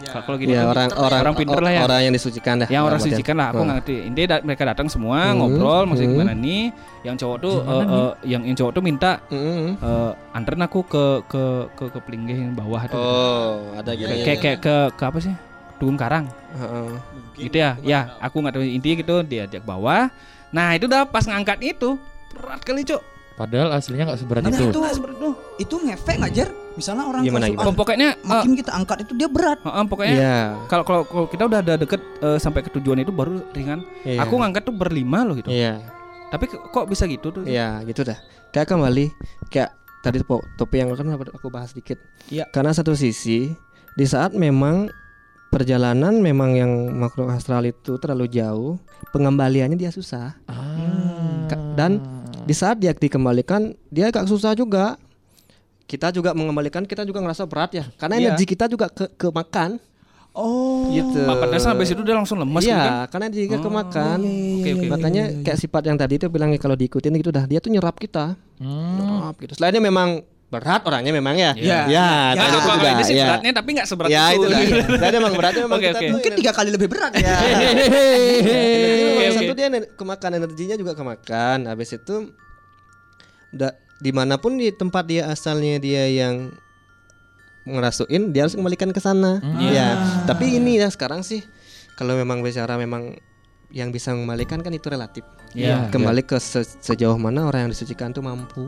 Ya. Kalau gini Ya tuh orang orang orang pinter lah ya. Orang yang disucikan dah. yang orang dalam artian. sucikan lah aku Oh. nggak ngerti intinya mereka datang semua Hmm, ngobrol maksudnya hmm. gimana nih yang cowok tuh eh, eh, yang yang cowok tuh minta eh, anterin aku ke ke ke ke pelinggih yang bawah tuh Oh, ada gitu. kayak kayak ke ke apa sih Tugung Karang Heeh. gitu ya ya aku nggak tahu intinya gitu dia ajak bawah nah itu udah pas ngangkat itu berat kali cok Padahal aslinya nggak seberat Nah, itu. itu itu ngefek nggak Jer? Misalnya orang Gimana, kerasukan, pokoknya eh, makin kita angkat itu dia berat. eh, pokoknya Iya. kalau kalau kita udah ada deket eh, sampai ke tujuan itu baru ringan Iya. aku ngangkat tuh berlima loh gitu Iya. tapi ke- kok bisa gitu tuh Iya, gitu dah. Kayak kembali kayak tadi topik yang kan aku bahas dikit. Iya. Karena satu sisi di saat memang perjalanan memang yang makhluk astral itu terlalu jauh, pengembaliannya dia susah. Ah. Dan di saat dia dikembalikan dia agak susah juga. Kita juga mengembalikan kita juga ngerasa berat ya, karena Iya. energi kita juga ke kemakan. Oh. Gitu. Pak Padahal habis itu dia langsung lemas gitu kan Iya, karena dia juga kemakan. Oke, oke. Makanya kayak sifat yang tadi itu bilang kalau diikutin gitu dah, dia tuh nyerap kita. Hmm. Nyerap gitu. Selainnya memang berat orangnya memang ya. Iya. Ya, Ya, tadi Ya, itu kalau juga. ini sih ya. beratnya tapi nggak seberat Ya, itu. itu dah. [laughs] Selainnya memang beratnya memang Oke, kita tuh Mungkin tiga kali lebih berat ya. Oke, satu dia kemakan energinya juga kemakan. Habis itu da, di mana pun di tempat dia asalnya dia yang ngerasuin dia harus kembalikan ke sana. Ya. Tapi ini ya sekarang sih kalau memang bicara memang yang bisa mengembalikan kan itu relatif. Iya. Kembali ke se- sejauh mana orang yang disucikan tuh mampu.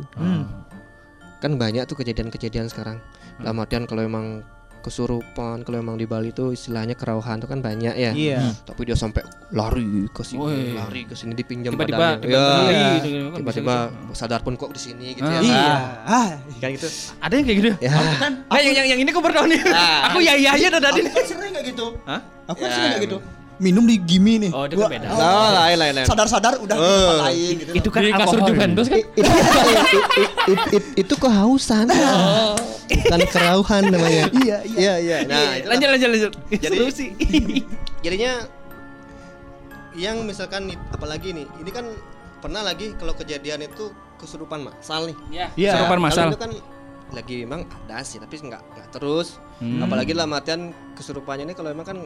Kan banyak tuh kejadian-kejadian sekarang. Dalam artian kalau memang kesurupan, kalau memang di Bali tuh istilahnya kerauhan tuh kan banyak ya. Iya. Tapi dia sampai lari ke sini, Woi. lari ke sini dipinjam Tiba-tiba badannya. tiba-tiba Ya. gitu, kan Tiba-tiba gitu. sadar pun kok di sini gitu Ah. ya. Iya. Ah. Kan gitu. Ada yang kayak gitu. Ya. Nah, yang, yang yang ini kok bertahun nih. Aku ya iya aja dari tadi. Aku kan sering kayak gitu. Hah? Aku kan Ya, sering kayak gitu. Minum di Gimi nih. Oh, itu kan beda. Oh, lain lain lain. Sadar-sadar udah di tempat lain gitu. Itu kan Di kasur. Juventus kan? Itu, kehausan. [laughs] Bukan kerauhan namanya. [laughs] Iya, iya. Iya, iya. Nah, itulah. lanjut lanjut lanjut. Jadi- Seru sih. [laughs] jadinya yang misalkan apalagi nih, ini kan pernah lagi kalau kejadian itu kesurupan masal nih. Ya, Iya. serupan Kalau masal. itu kan lagi memang ada sih tapi nggak nggak terus Hmm. apalagi dalam artian kesurupannya ini kalau memang kan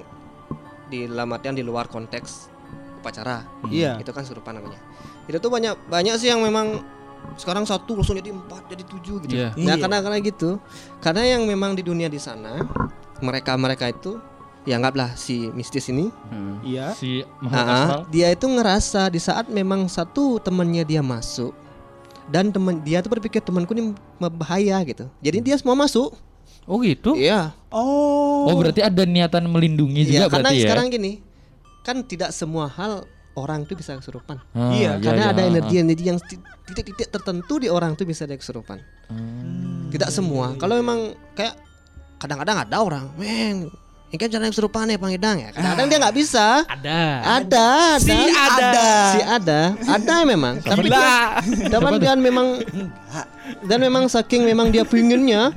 di dalam artian di luar konteks upacara Iya. itu kan surupan namanya itu tuh banyak banyak sih yang memang sekarang satu langsung jadi empat jadi tujuh gitu Iya. nah Iya. karena karena gitu karena yang memang di dunia di sana mereka mereka itu ya anggaplah si mistis ini Hmm. Iya. Si Ah, astral. dia itu ngerasa di saat memang satu temannya dia masuk dan teman dia tuh berpikir temanku ini bahaya gitu. Jadi dia semua masuk. Oh gitu. Iya. Oh. Oh berarti ada niatan melindungi Iya, juga karena berarti ya? sekarang gini, kan tidak semua hal orang itu bisa kesurupan. Ah, Iya, karena ada ah, energi-energi yang ti- titik-titik tertentu di orang itu bisa ada kesurupan. Hmm. Tidak semua. Kalau memang kayak kadang-kadang ada orang, men, ini kan cara kesurupan ya Pangidang ya. Kadang-kadang dia nggak bisa. Ada. Ada, ada, Si ada. si ada, ada memang. Tapi dia, tapi memang dan memang saking memang dia pinginnya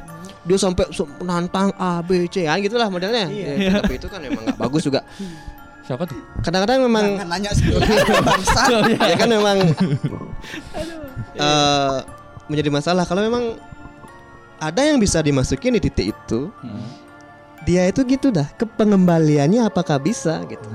dia sampai menantang A B C ya gitulah modelnya. Ya, tapi itu kan memang nggak bagus juga. [laughs] Siapa tuh? Kadang-kadang memang Jangan nanya sih. [laughs] Bangsa. ya kan memang eh, menjadi masalah kalau memang ada yang bisa dimasukin di titik itu dia itu gitu dah ke pengembaliannya apakah bisa gitu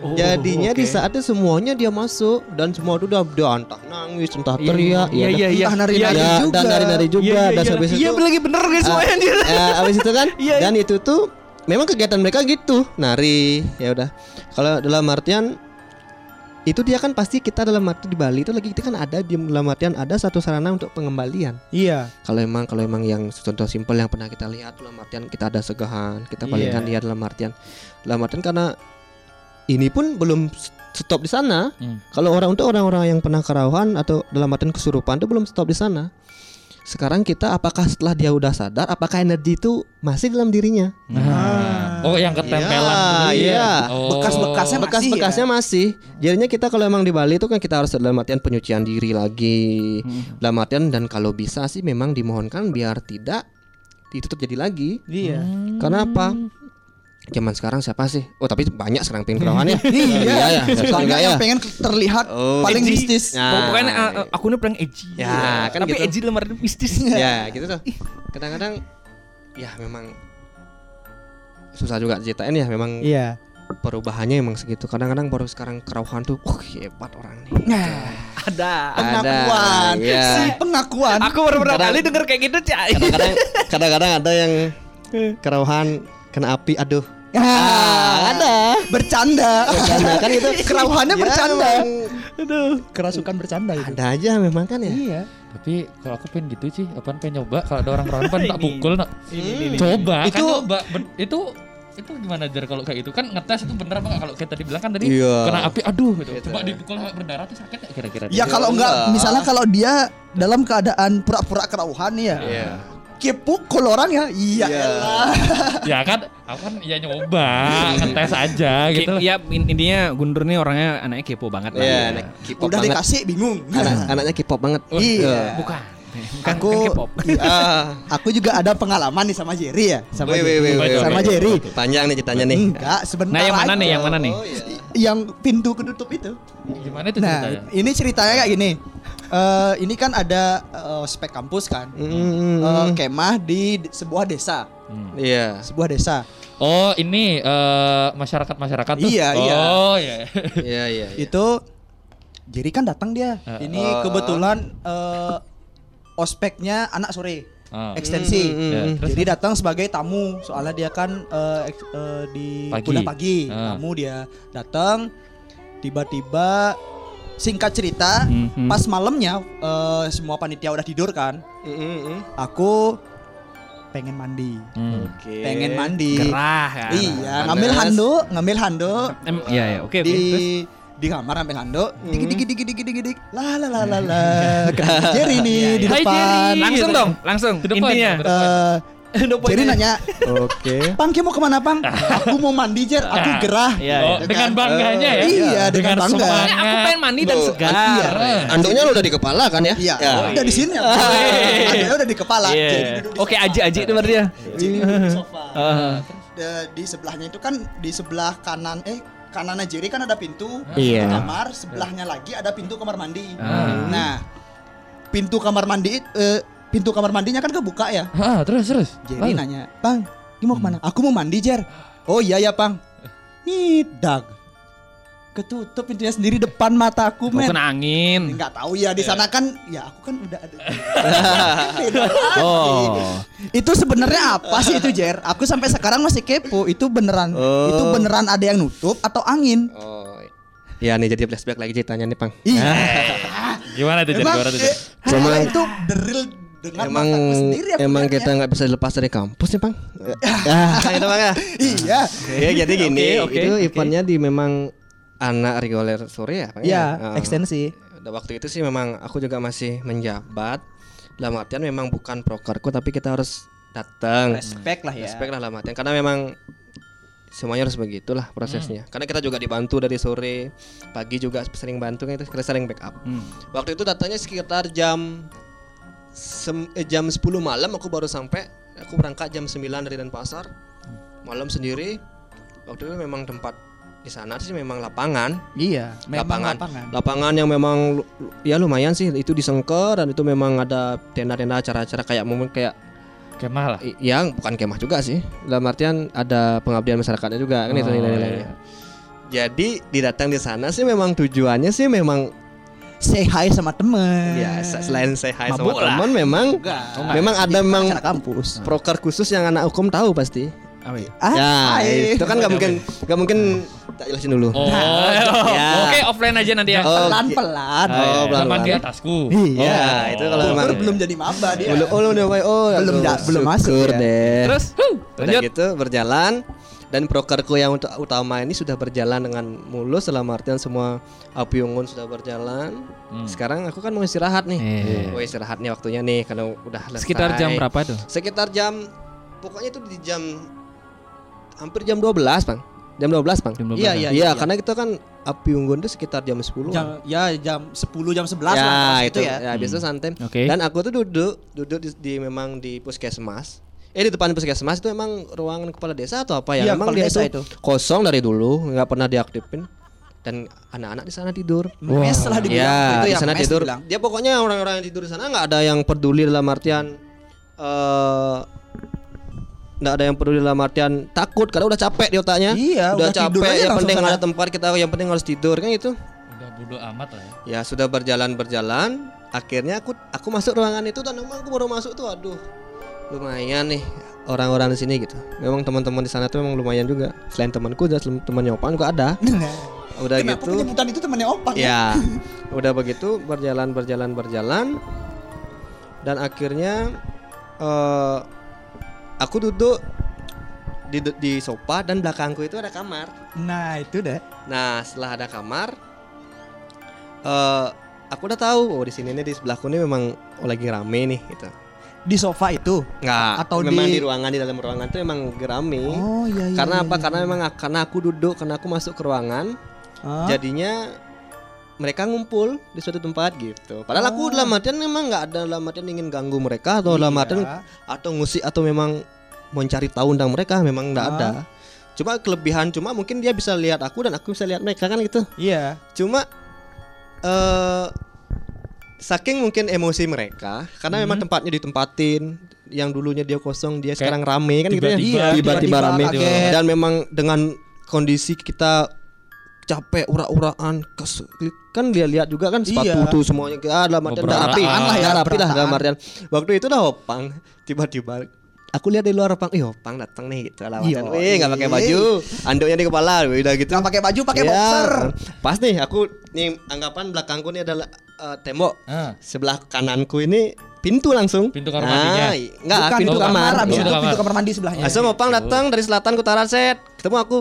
Oh, jadinya di oke. saat itu semuanya dia masuk dan semua itu udah dia entah nangis entah teriak Iya ya iya iya. Entah nari-nari ya, juga. dan nari-nari juga Iya, iya, dan iya. habis Iya, itu lagi bener guys ah, semuanya dia. [laughs] eh, habis itu kan [laughs] Iya, dan itu tuh memang kegiatan mereka gitu nari ya udah kalau dalam artian itu dia kan pasti kita dalam arti di Bali itu lagi kita kan ada di dalam artian ada satu sarana untuk pengembalian. Iya. Kalau emang kalau emang yang contoh simpel yang pernah kita lihat dalam artian kita ada segahan, kita palingkan Iya. dia dalam artian dalam artian karena ini pun belum stop di sana. Hmm. Kalau orang untuk orang-orang yang pernah kerauhan atau dalam artian kesurupan itu belum stop di sana. Sekarang kita apakah setelah dia udah sadar apakah energi itu masih dalam dirinya? Nah. Oh, yang ketempelan. Iya, ya? iya. Oh. Bekas-bekasnya masih Bekas-bekasnya masih. Jadinya kita kalau emang di Bali itu kan kita harus dalam artian penyucian diri lagi. Dalam artian dan kalau bisa sih memang dimohonkan biar tidak itu terjadi lagi. Iya. Karena apa? Zaman sekarang siapa sih? Oh tapi banyak sekarang pengen kerawan ya. [laughs] Iya, ya. Soalnya yang ya. pengen terlihat Oh. paling Edgy. mistis. Nah. Pokoknya uh, uh, akunnya paling edgy. Ya, kan Tapi gitu. edgy lemar mistis. ya gitu tuh. Kadang-kadang ya memang susah juga ceritain ya memang Iya. perubahannya emang segitu. Kadang-kadang baru sekarang kerauhan tuh, wah hebat orang nih. Ada. Pengakuan. Ada, iya. Si pengakuan. Aku baru pertama kali denger kayak gitu, Cai. Kadang-kadang kadang-kadang ada yang kerauhan kena api, aduh. Ah, ada. Bercanda. Bercanda kan itu [laughs] Kerauhannya Ya, bercanda. memang Kerasukan bercanda itu. Ada aja memang kan ya. Iya. Tapi kalau aku pengen gitu sih, apaan pengen nyoba kalau ada orang perawan pan [laughs] tak pukul nak. Ini, ini, ini. Coba kan Itu- nyoba. Ben- itu itu gimana jar kalau kayak gitu kan ngetes itu bener apa nggak kalau kayak tadi bilang kan tadi Iya. kena api aduh gitu. Gitu. Coba dipukul sampai berdarah tuh sakit nggak kira-kira? Ya kalau enggak, enggak. misalnya kalau dia dalam keadaan pura-pura kerauhan ya. Iya. Kepukul orang ya. Iya. elah. [laughs] ya kan aku kan ya nyoba ngetes aja gitu. Ya in- intinya Gundur nih orangnya anaknya kepo banget lah. Iya, anak K-pop Udah banget. dikasih bingung. Anak, [laughs] anaknya K-pop banget. Iya. Bukan. Bukan, Aku. [laughs] Ah. aku juga ada pengalaman nih sama Jerry ya, sama wih, Jerry. wih, wih, sama. Jerry. Panjang nih ceritanya nih. Enggak, sebentar. Nah, yang mana aja. nih? Yang mana nih? Oh, iya. Yang pintu ketutup itu. Gimana itu Nah, ceritanya? ini ceritanya kayak gini. Eh, ini kan ada eh, spek kampus kan. Mm, Eh, kemah di sebuah desa, Iya. sebuah desa. Oh ini eh, masyarakat-masyarakat tuh. Iya, iya. Oh iya. Iya, iya. iya. Itu Jerry kan datang dia. Eh. Ini Oh. kebetulan eh, ospeknya anak sore, Ah. ekstensi. Mm, mm, Ya, mm. terus? Jadi datang sebagai tamu, soalnya dia kan eh, eks- eh, di Pagi. kuliah pagi, Ah. tamu dia datang, tiba-tiba singkat cerita, Mhm. pas malamnya eh, semua panitia udah tidur kan, Mm, mm, mm. aku pengen mandi, Hmm. Oke. pengen mandi, Gerah kan. iya, Panas. ngambil handuk, ngambil handuk Em, iya ya, oke oke. di Terus? di kamar ngambil handuk, dikit dikit dikit dikit dikit dikit, la la la la la, [laughs] Jerry nih di Hai, depan, Jerry. Langsung dong, langsung. Intinya. to [laughs] Eh, Jerry nanya, Oke. Pang, kamu mau ke mana, Pang? [laughs] Aku mau mandi, Jer. Aku gerah. Iya, Oh, iya. dengan bangganya ya. Iya, dengan bangga. semangat. Aku pengen mandi dan Loh, segar. iya. Anduknya lu udah di kepala kan ya? Iya, Ya. udah di sini. Ada udah di kepala. Iya. Oke, aji-aji itu berarti ya. Di sofa. Heeh. De- di sebelahnya itu kan di sebelah kanan eh kanannya Jerry kan ada pintu Iya. kamar, sebelahnya lagi ada pintu kamar mandi. Ah. Nah, pintu kamar mandi eh, pintu kamar mandinya kan kebuka ya. Ah, terus terus. Jerry Lalu? nanya, "Bang, ini mau ke mana?" Aku mau mandi, Jer. Oh iya ya, Bang. Nih, dag. Ketutup pintunya sendiri depan mataku, men. kena angin. Enggak tahu ya di sana kan ya aku kan udah ada. [laughs] Oh. Itu sebenarnya apa sih itu Jer? Aku sampai sekarang masih kepo. Itu beneran Oh. itu beneran ada yang nutup atau angin? Oh. Ya nih jadi flashback lagi ceritanya nih, Pang. Iya. [laughs] Gimana tuh? Emang, Gimana tuh? itu deril dengan Emang sendiri emang kita nggak bisa lepas dari kampus nih, [laughs] [laughs] Pang. Ya, itu Bang ya. Iya. Ya jadi gini, Oke, oke, itu oke. eventnya di memang anak reguler sore ya, Bang Iya, Ah. ekstensi. Pada waktu itu sih memang aku juga masih menjabat. Dalam artian memang bukan prokerku tapi kita harus datang. Respect lah ya. Respect lah dalam artian karena memang semuanya harus begitulah prosesnya. Karena kita juga dibantu dari sore, pagi juga sering bantu itu kita sering backup. Hmm. Waktu itu datanya sekitar jam sem- eh, jam 10 malam aku baru sampai. Aku berangkat jam 9 dari Denpasar. Malam sendiri. Waktu itu memang tempat di sana sih memang lapangan. Iya, memang lapangan. lapangan. Lapangan yang memang ya lumayan sih itu disengker dan itu memang ada tenda-tenda acara-acara kayak mungkin kayak Kemah lah. yang bukan kemah juga sih. Dalam artian ada pengabdian masyarakatnya juga kan itu Oh, nilai-nilainya. iya. Jadi didatang di sana sih memang tujuannya sih memang Say hi sama temen. ya se- selain saya hai sama Mabuk lah. teman memang Enggak. memang ada memang kampus. proker khusus yang anak hukum tahu pasti. Ya? Ah, ya hai. itu kan nggak mungkin nggak mungkin Tak jelasin dulu. Oh, [laughs] Ya. oke offline aja nanti ya. Oh, Pelan-pelan. Oh, Teman pelan-pelan. di atasku. Iya, itu kalau Oh, memang belum jadi maba dia. belum oh, belum udah oh Belum aduh, da- belum masuk ya. deh. Terus, Udah lanjut. gitu berjalan dan prokerku yang ut- utama ini sudah berjalan dengan mulus dalam artian semua api unggun sudah berjalan. Hmm. Sekarang aku kan mau istirahat nih. Iya. Oh istirahat nih waktunya nih karena udah selesai. Sekitar jam berapa tuh? Sekitar jam pokoknya itu di jam hampir jam 12, Bang. Jam 12, Bang. Jam 12 Iya, ya? iya, Iya, karena kita kan api unggun itu sekitar jam 10. Jam, ya jam 10 jam 11 ya, lah itu gitu ya. ya. biasa santai. Oke. Dan aku tuh duduk, duduk di, di memang di puskesmas. Eh di depan puskesmas itu emang ruangan kepala desa atau apa ya? Memang kepala dia desa itu, itu. kosong dari dulu, nggak pernah diaktifin. Dan anak-anak di sana tidur. Mes lah dibilang Ya, itu di ya sana tidur. dibilang. Dia pokoknya orang-orang yang tidur di sana nggak ada yang peduli dalam artian eh nggak ada yang peduli dalam artian takut karena udah capek di otaknya. Iya, udah, udah capek. Yang penting sana. ada tempat kita, yang penting harus tidur kan itu. Udah bodo amat lah ya. Ya sudah berjalan berjalan. Akhirnya aku aku masuk ruangan itu dan aku baru masuk tuh, aduh lumayan nih orang-orang di sini gitu. Memang teman-teman di sana tuh memang lumayan juga. Selain temanku, temannya Opan juga ada. Udah Kenapa gitu. penyebutan itu temannya Opang ya? Ya, [laughs] udah begitu berjalan berjalan berjalan dan akhirnya eh aku duduk di di sofa dan belakangku itu ada kamar. Nah, itu deh. Nah, setelah ada kamar eh aku udah tahu oh di sini nih di sebelahku nih memang oh, lagi rame nih gitu. Di sofa itu. Enggak, Atau memang di- di... ruangan di dalam ruangan itu memang rame. Oh iya iya. karena iya, apa? iya. Karena memang karena aku duduk, karena aku masuk ke ruangan, Hah? jadinya mereka ngumpul di suatu tempat gitu. Padahal aku dalam artian memang nggak ada dalam artian ingin ganggu mereka atau dalam Iya. artian atau ngusik atau memang mencari tahu tentang mereka memang nggak Ah. ada. Cuma kelebihan cuma mungkin dia bisa lihat aku dan aku bisa lihat mereka kan gitu. Iya. Cuma eh saking mungkin emosi mereka karena memang tempatnya ditempatin yang dulunya dia kosong dia sekarang rame kan gitu ya. tiba-tiba- Iya, tiba-tiba tiba-tiba rame kaget. dan memang dengan kondisi kita capek ura-uraan kan dia lihat juga kan sepatu Iya. tuh semuanya ah, dalam artian rapi lah ya, rapi lah dalam artian waktu itu udah opang tiba-tiba aku lihat di luar opang ih opang datang nih gitu Iya. wih nggak pakai baju anduknya di kepala udah gitu Nggak pakai baju, pakai Ya, boxer. Pas nih aku nih anggapan belakangku ini adalah eh, tembok. Ah. Sebelah kananku ini pintu langsung. Pintu kamar mandinya? Nah, i- enggak, Bukan, pintu kamar. Itu kamar. pintu kamar mandi sebelahnya. Langsung opang datang dari selatan ke utara set. Ketemu aku.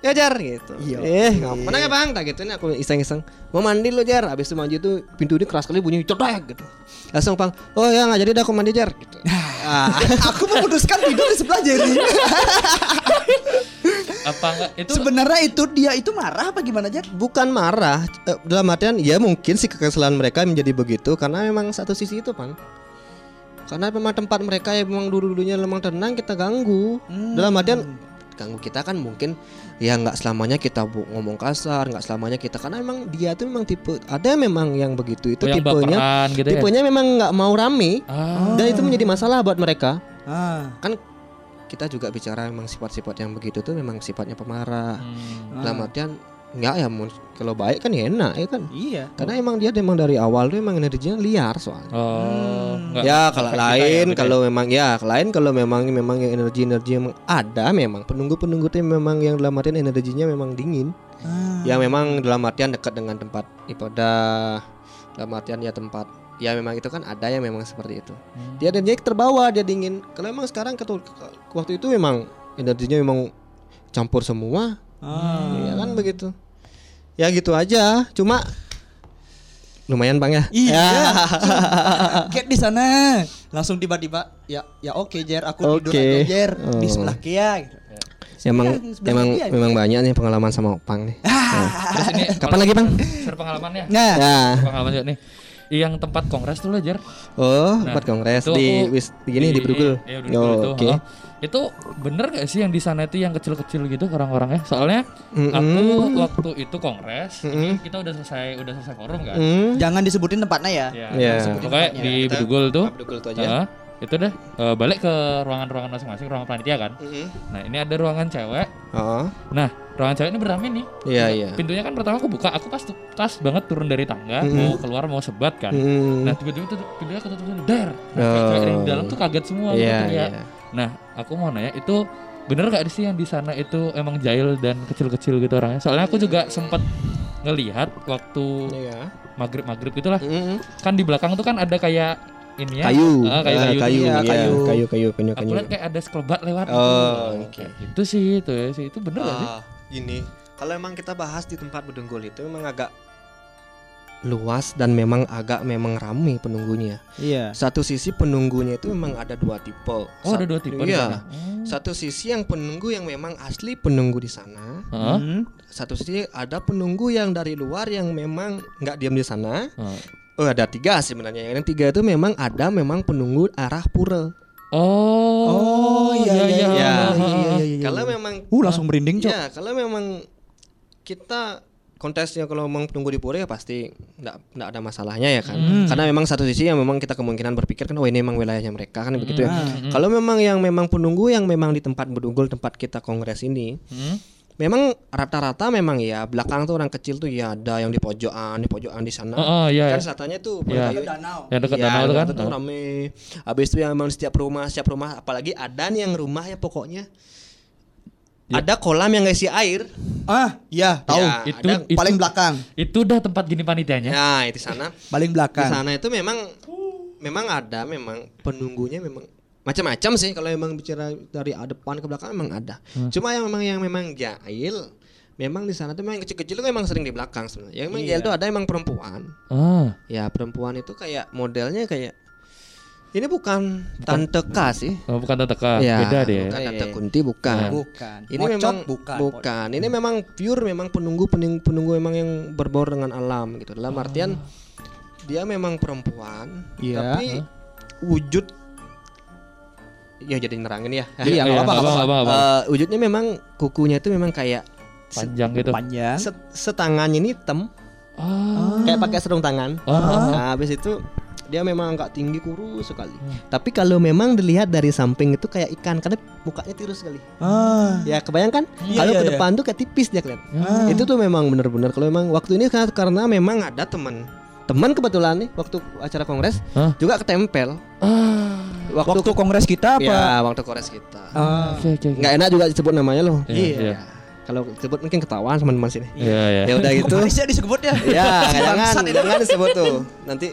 Ya Jar gitu. Iya. Eh, ngapain ya Bang? Tak gitu ini aku iseng-iseng. Mau mandi lo Jar. Habis itu maju tuh pintu ini keras sekali bunyi cedak gitu. Langsung Bang, "Oh ya nggak jadi dah aku mandi Jar." gitu. Ah, [laughs] aku memutuskan tidur di sebelah Jerry. [laughs] Apa enggak itu Sebenarnya itu dia itu marah apa gimana aja? bukan marah eh, dalam artian ya mungkin sih kekesalan mereka menjadi begitu karena memang satu sisi itu pan karena memang tempat mereka yang memang dulu dulunya memang tenang kita ganggu dalam artian ganggu kita kan mungkin ya nggak selamanya kita bu- ngomong kasar nggak selamanya kita karena memang dia tuh memang tipe ada memang yang begitu itu Oh, yang tipenya baperan gitu ya? tipenya memang nggak mau rame Ah. dan itu menjadi masalah buat mereka Ah. kan kita juga bicara memang sifat-sifat yang begitu tuh memang sifatnya pemarah Hmm. dalam artian nggak ya mun- kalau baik kan ya enak ya kan Iya. karena emang dia emang dari awal tuh emang energinya liar soalnya Oh, enggak. ya kalau Kita lain ya, kalau memang ya lain kalau memang memang yang energi energi yang ada memang penunggu penunggu itu memang yang dalam artian energinya memang dingin Ah. yang memang dalam artian dekat dengan tempat ibadah dalam artian ya tempat ya memang itu kan ada yang memang seperti itu Hmm. dia energinya terbawa dia dingin kalau emang sekarang waktu itu memang energinya memang campur semua Ah. ya kan begitu ya gitu aja cuma lumayan bang ya Iya. Ya. [laughs] Kaget di sana. Langsung tiba-tiba ya ya oke Jer, aku tidur Oke. aja Jer di Oh. sebelah Kia gitu. emang Iya, sebelah emang dia. memang banyak nih pengalaman sama opang nih [laughs] Terus ini kapan lagi bang share pengalamannya? Nah, ya Share pengalaman juga nih. Yang tempat kongres tuh lah, Jar. oh Nah, buat kongres itu di wis gini di Brugul Iya, di Oh, oke. Itu bener gak sih yang di sana itu yang kecil-kecil gitu orang-orangnya? Soalnya Mm-mm. aku waktu itu kongres, Mm-mm. kita udah selesai udah selesai forum kan. Hmm. jangan disebutin tempatnya ya. Ya, Iya. sebutin pokoknya tempatnya. di Bedugul tuh. Brugul itu aja heeh, itu deh eh, balik ke ruangan-ruangan masing-masing, ruangan panitia kan. Mm-mm. Nah, ini ada ruangan cewek. oh Nah, ruangan cewek ini beramai nih. iya iya Pintunya kan pertama aku buka, aku pas tas banget turun dari tangga, Mm-mm. mau keluar mau sebat kan. Mm. Nah tiba-tiba tuh pintunya ketutup der. Nah, Oh. yang di dalam tuh kaget semua gitu iya teriak. Iya Nah aku mau nanya itu bener gak sih yang di sana itu emang jahil dan kecil-kecil gitu orangnya? Soalnya aku juga sempat ngelihat waktu Iya. maghrib maghrib itulah Mm-mm. kan di belakang tuh kan ada kayak ini ya Kayu. Ah, kayu Ah, kayu, kayu, Iya, iya, kayu. kayu, kayu, kayu, aku kayu. lihat kayak ada skelebat lewat Oh, gitu. oke. Kayak itu sih itu ya sih itu bener gak sih Ah, Gini, kalau emang kita bahas di tempat bedunggul itu memang agak luas dan memang agak memang ramai penunggunya. Iya. Satu sisi penunggunya itu memang ada dua tipe. oh Sa- ada dua tipe Iya. Oh. Satu sisi yang penunggu yang memang asli penunggu di sana. Hmm. Satu sisi ada penunggu yang dari luar yang memang nggak diam di sana. Hah. Oh ada tiga sebenarnya. Yang tiga itu memang ada memang penunggu arah pura. Oh, Oh, iya, iya, iya, Ya. iya, iya, iya, iya. Kalau memang Uh langsung merinding cok. Ya, kalau memang kita kontesnya kalau memang penunggu di pura ya pasti nggak nggak ada masalahnya ya kan. Hmm. Karena memang satu sisi yang memang kita kemungkinan berpikir kan oh ini memang wilayahnya mereka kan begitu ya. Hmm. Kalau memang yang memang penunggu yang memang di tempat bedunggul tempat kita kongres ini Hmm? memang rata-rata memang ya belakang tuh orang kecil tuh ya ada yang di pojokan, di pojokan di sana. Oh, oh, iya, Kan iya. katanya tuh Iya. kayu- Yang dekat Iya, danau itu kan. tuh rame. Habis itu yang memang setiap rumah, setiap rumah apalagi ada nih yang rumah ya pokoknya Ya. ada kolam yang ngisi air. Ah, iya, tahu. Ya, Itu ada- itu Paling belakang. Itu udah tempat gini panitianya. Nah, itu sana. Paling Di belakang. sana itu memang memang ada memang penunggunya memang macam-macam sih kalau memang bicara dari depan ke belakang memang ada. Cuma yang memang yang memang jahil memang di sana tuh memang kecil-kecil itu memang sering di belakang sebenarnya. Yang memang jahil tuh ada emang perempuan. Ah. Ya, perempuan itu kayak modelnya kayak ini bukan tante K sih. Oh, bukan tante K, Ya, beda deh. Bukan Iya, tante iya. Kunti bukan. Bukan. Ini Mocok memang bukan. bukan. Ini memang pure memang penunggu penunggu, penunggu memang yang berbaur dengan alam gitu. Dalam artian dia memang perempuan, Iya. tapi wujud ya jadi nerangin ya. Iya, nggak apa-apa. Eh, wujudnya memang kukunya itu memang kayak Panjang gitu. Panjang. se- setangannya ini hitam, Ah. kayak pakai sarung tangan. Ah. Nah, habis itu dia memang agak tinggi kurus sekali. Tapi kalau memang dilihat dari samping itu kayak ikan karena mukanya tirus sekali. Ah. Ya kebayangkan Iya, kalau iya, ke iya. depan tuh kayak tipis dia kelihatan. Ah. Itu tuh memang benar-benar kalau memang waktu ini karena, karena memang ada teman teman kebetulan nih waktu acara kongres Hah? juga ketempel Ah. waktu, Waktu kongres kita apa? ya waktu kongres kita. Ah. Oke, oke, oke. Nggak enak juga disebut namanya loh. Iya, iya. Kalau disebut mungkin ketahuan teman-teman sini. Iya, iya. Ya udah gitu. Kok Malaysia disebut ya? ya jangan jangan disebut tuh. Nanti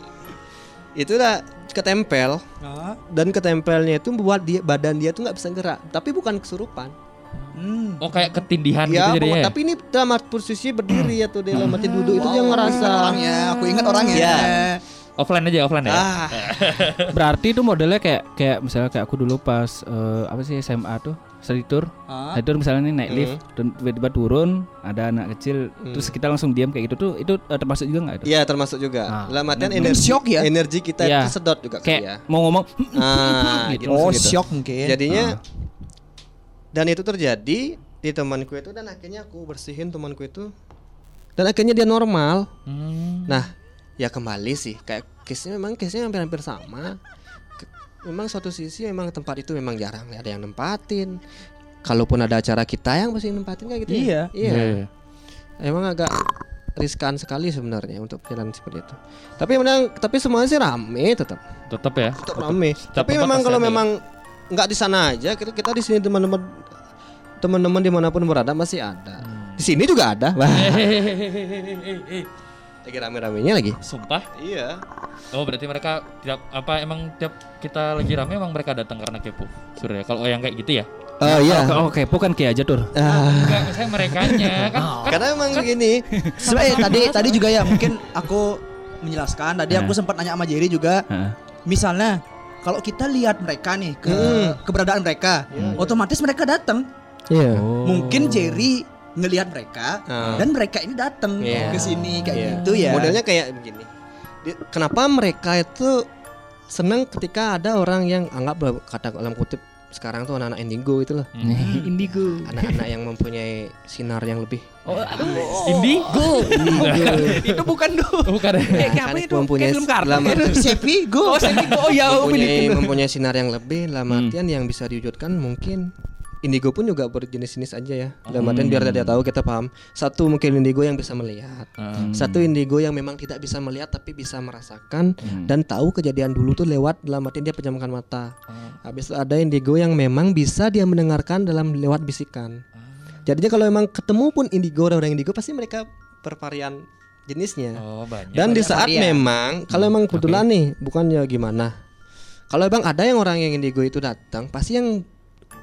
itu udah ketempel Ah. dan ketempelnya itu membuat dia badan dia tuh nggak bisa gerak. Tapi bukan kesurupan. Hmm. Oh, kayak ketindihan Ya, gitu jadinya. pokok- tapi ini dalam posisi berdiri atau dalam arti duduk itu yang ngerasa orangnya, aku ingat orangnya. Iya. Offline aja, offline ya. ah [laughs] Berarti itu modelnya kayak kayak misalnya kayak aku dulu pas eh, apa sih SMA tuh study tour. Ah. Study tour misalnya nih naik lift dan tiba-tiba turun ada anak kecil terus kita langsung diam kayak gitu tuh itu eh, termasuk juga nggak itu? Iya termasuk juga. Ah. Dalam artian energi shock ya? energi kita Iya. itu sedot juga Kayak ya. mau ngomong Ah, gitu. gitu. Oh, gitu. shock mungkin. Jadinya dan itu terjadi di temanku itu dan akhirnya aku bersihin temanku itu dan akhirnya dia normal. Hmm. Nah, ya kembali sih kayak case-nya memang case-nya hampir-hampir sama. Memang suatu sisi memang tempat itu memang jarang ada yang nempatin. Kalaupun ada acara kita yang mesti nempatin kayak gitu. ya? Iya. Iya. Iya. Emang agak riskan sekali sebenarnya untuk jalan seperti itu. Tapi memang tapi semuanya sih rame tetap. Tetap ya. Tetap rame. Tapi memang pasti kalau ya? memang nggak di sana aja kita kita di sini teman-teman teman-teman di mana pun berada masih ada. Hmm. Di sini juga ada. Wah. [laughs] lagi rame-ramenya lagi. Sumpah. Iya. Oh, berarti mereka tiap apa emang tiap kita lagi rame emang mereka datang karena kepo. Surya. Kalau yang kayak gitu ya. Oh iya. Oh, Oke, bukan kayak aja tuh. Enggak, saya merekanya [laughs] kan. kan Karena memang begini. Sebenarnya tadi tadi juga ya mungkin aku menjelaskan tadi aku Nah. sempat nanya sama Jerry juga Heeh. misalnya kalau kita lihat mereka nih ke Hmm. keberadaan mereka otomatis mereka datang Iya. Oh. mungkin Jerry ngelihat mereka Ah. dan mereka ini datang Iya. ke sini kayak Iya. gitu ya Modelnya kayak begini. Kenapa mereka itu senang ketika ada orang yang anggap kata dalam kutip sekarang tuh anak-anak indigo itu loh. [laughs] Indigo. Anak-anak yang mempunyai sinar yang lebih. Oh, aduh. Indigo. [laughs] [laughs] itu bukan dulu Oh, Bukan. Kayak Kan apa itu? mempunyai Kayak film kartun. Sepi go Oh, saya oh ya, oh, mempunyai, mempunyai sinar yang lebih dalam Hmm. artian yang bisa diwujudkan mungkin indigo pun juga berjenis-jenis aja ya. Dalam artian biar dia tahu kita paham. Satu mungkin indigo yang bisa melihat. Ah. Satu indigo yang memang tidak bisa melihat tapi bisa merasakan dan tahu kejadian dulu tuh lewat dalam artian dia pejamkan mata. Habis itu ada indigo yang memang bisa dia mendengarkan dalam lewat bisikan. Jadinya kalau memang ketemu pun indigo orang indigo pasti mereka bervarian jenisnya. Oh, banyak. Dan di saat varian. memang kalau emang kebetulan nih bukan ya gimana. Kalau emang ada yang orang yang indigo itu datang, pasti yang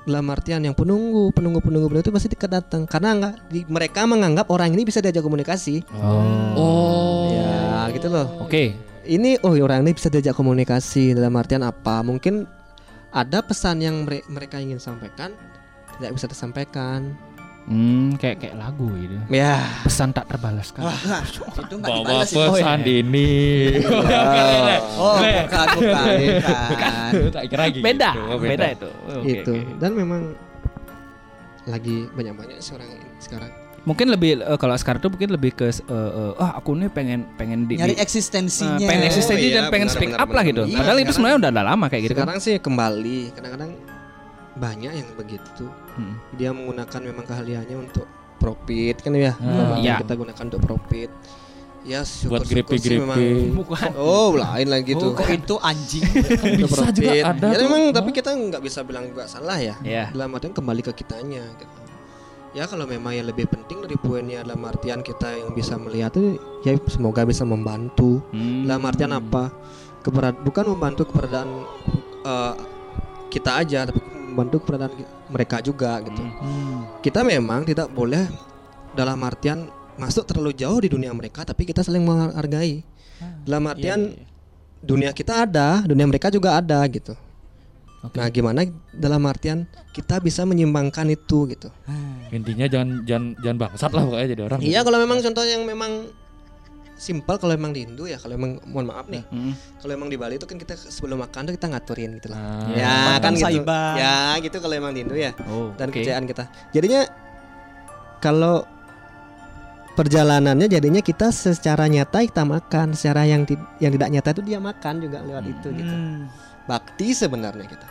dalam artian yang penunggu, penunggu, penunggu, penunggu itu pasti dekat datang karena enggak di- mereka menganggap orang ini bisa diajak komunikasi. Oh. Ya, gitu loh. Oke. Ini oh orang ini bisa diajak komunikasi dalam artian apa? Mungkin ada pesan yang mere- mereka ingin sampaikan tidak bisa disampaikan. Hmm, kayak kayak lagu gitu. Ya. Pesan tak terbalaskan. Itu enggak Bawa dibalas itu. pesan ini. Oh, [laughs] bukan, bukan, bukan. Tak kira gitu. beda, Oh, beda itu. Oke, itu. oke. Dan memang lagi banyak-banyak sih orang ini sekarang. Mungkin lebih eh, kalau sekarang tuh mungkin lebih ke eh, eh, ah aku nih pengen pengen di, Nyari eksistensinya. eh, pengen eksistensi Oh, iya, dan pengen benar, speak benar, up lah benar, gitu. benar. Padahal Iya, itu sekarang- sebenarnya udah, udah lama kayak gitu kan. Sekarang sih kembali, kadang-kadang banyak yang begitu. Hmm. Dia menggunakan memang keahliannya untuk profit kan ya. Hmm. Iya. Kita gunakan untuk profit. Ya Buat sih memang. grepe-grepe. Bukan. Oh, lain lagi Oh, tuh. kok itu anjing. [laughs] Bisa juga ada Ya tuh. memang Oh. tapi kita nggak bisa bilang juga salah ya. Iya. Dalam artian kembali ke kitanya gitu. Ya kalau memang yang lebih penting dari poinnya dalam artian kita yang bisa melihat itu ya semoga bisa membantu. Hmm. Dalam artian apa? Keberad bukan membantu keberadaan eh, kita aja tapi membantu keberadaan mereka juga gitu. Kita memang tidak boleh dalam artian masuk terlalu jauh di dunia mereka tapi kita saling menghargai. Dalam artian dunia kita ada, dunia mereka juga ada gitu. Nah, gimana dalam artian kita bisa menyimbangkan itu gitu. Intinya jangan jangan jangan bangsat lah pokoknya jadi orang. Iya, kalau memang contoh yang memang simpel kalau memang di Indo ya, kalau memang mohon maaf nih. Hmm. Kalau emang di Bali itu kan kita sebelum makan tuh kita ngaturin gitu lah. Ah. ya kan gitu. saiban. Ya gitu kalau emang di Indo ya. Oh, Dan oke. kerjaan kita. Jadinya kalau perjalanannya jadinya kita secara nyata kita makan, secara yang ti- yang tidak nyata itu dia makan juga lewat itu gitu. Hmm. Bakti sebenarnya kita.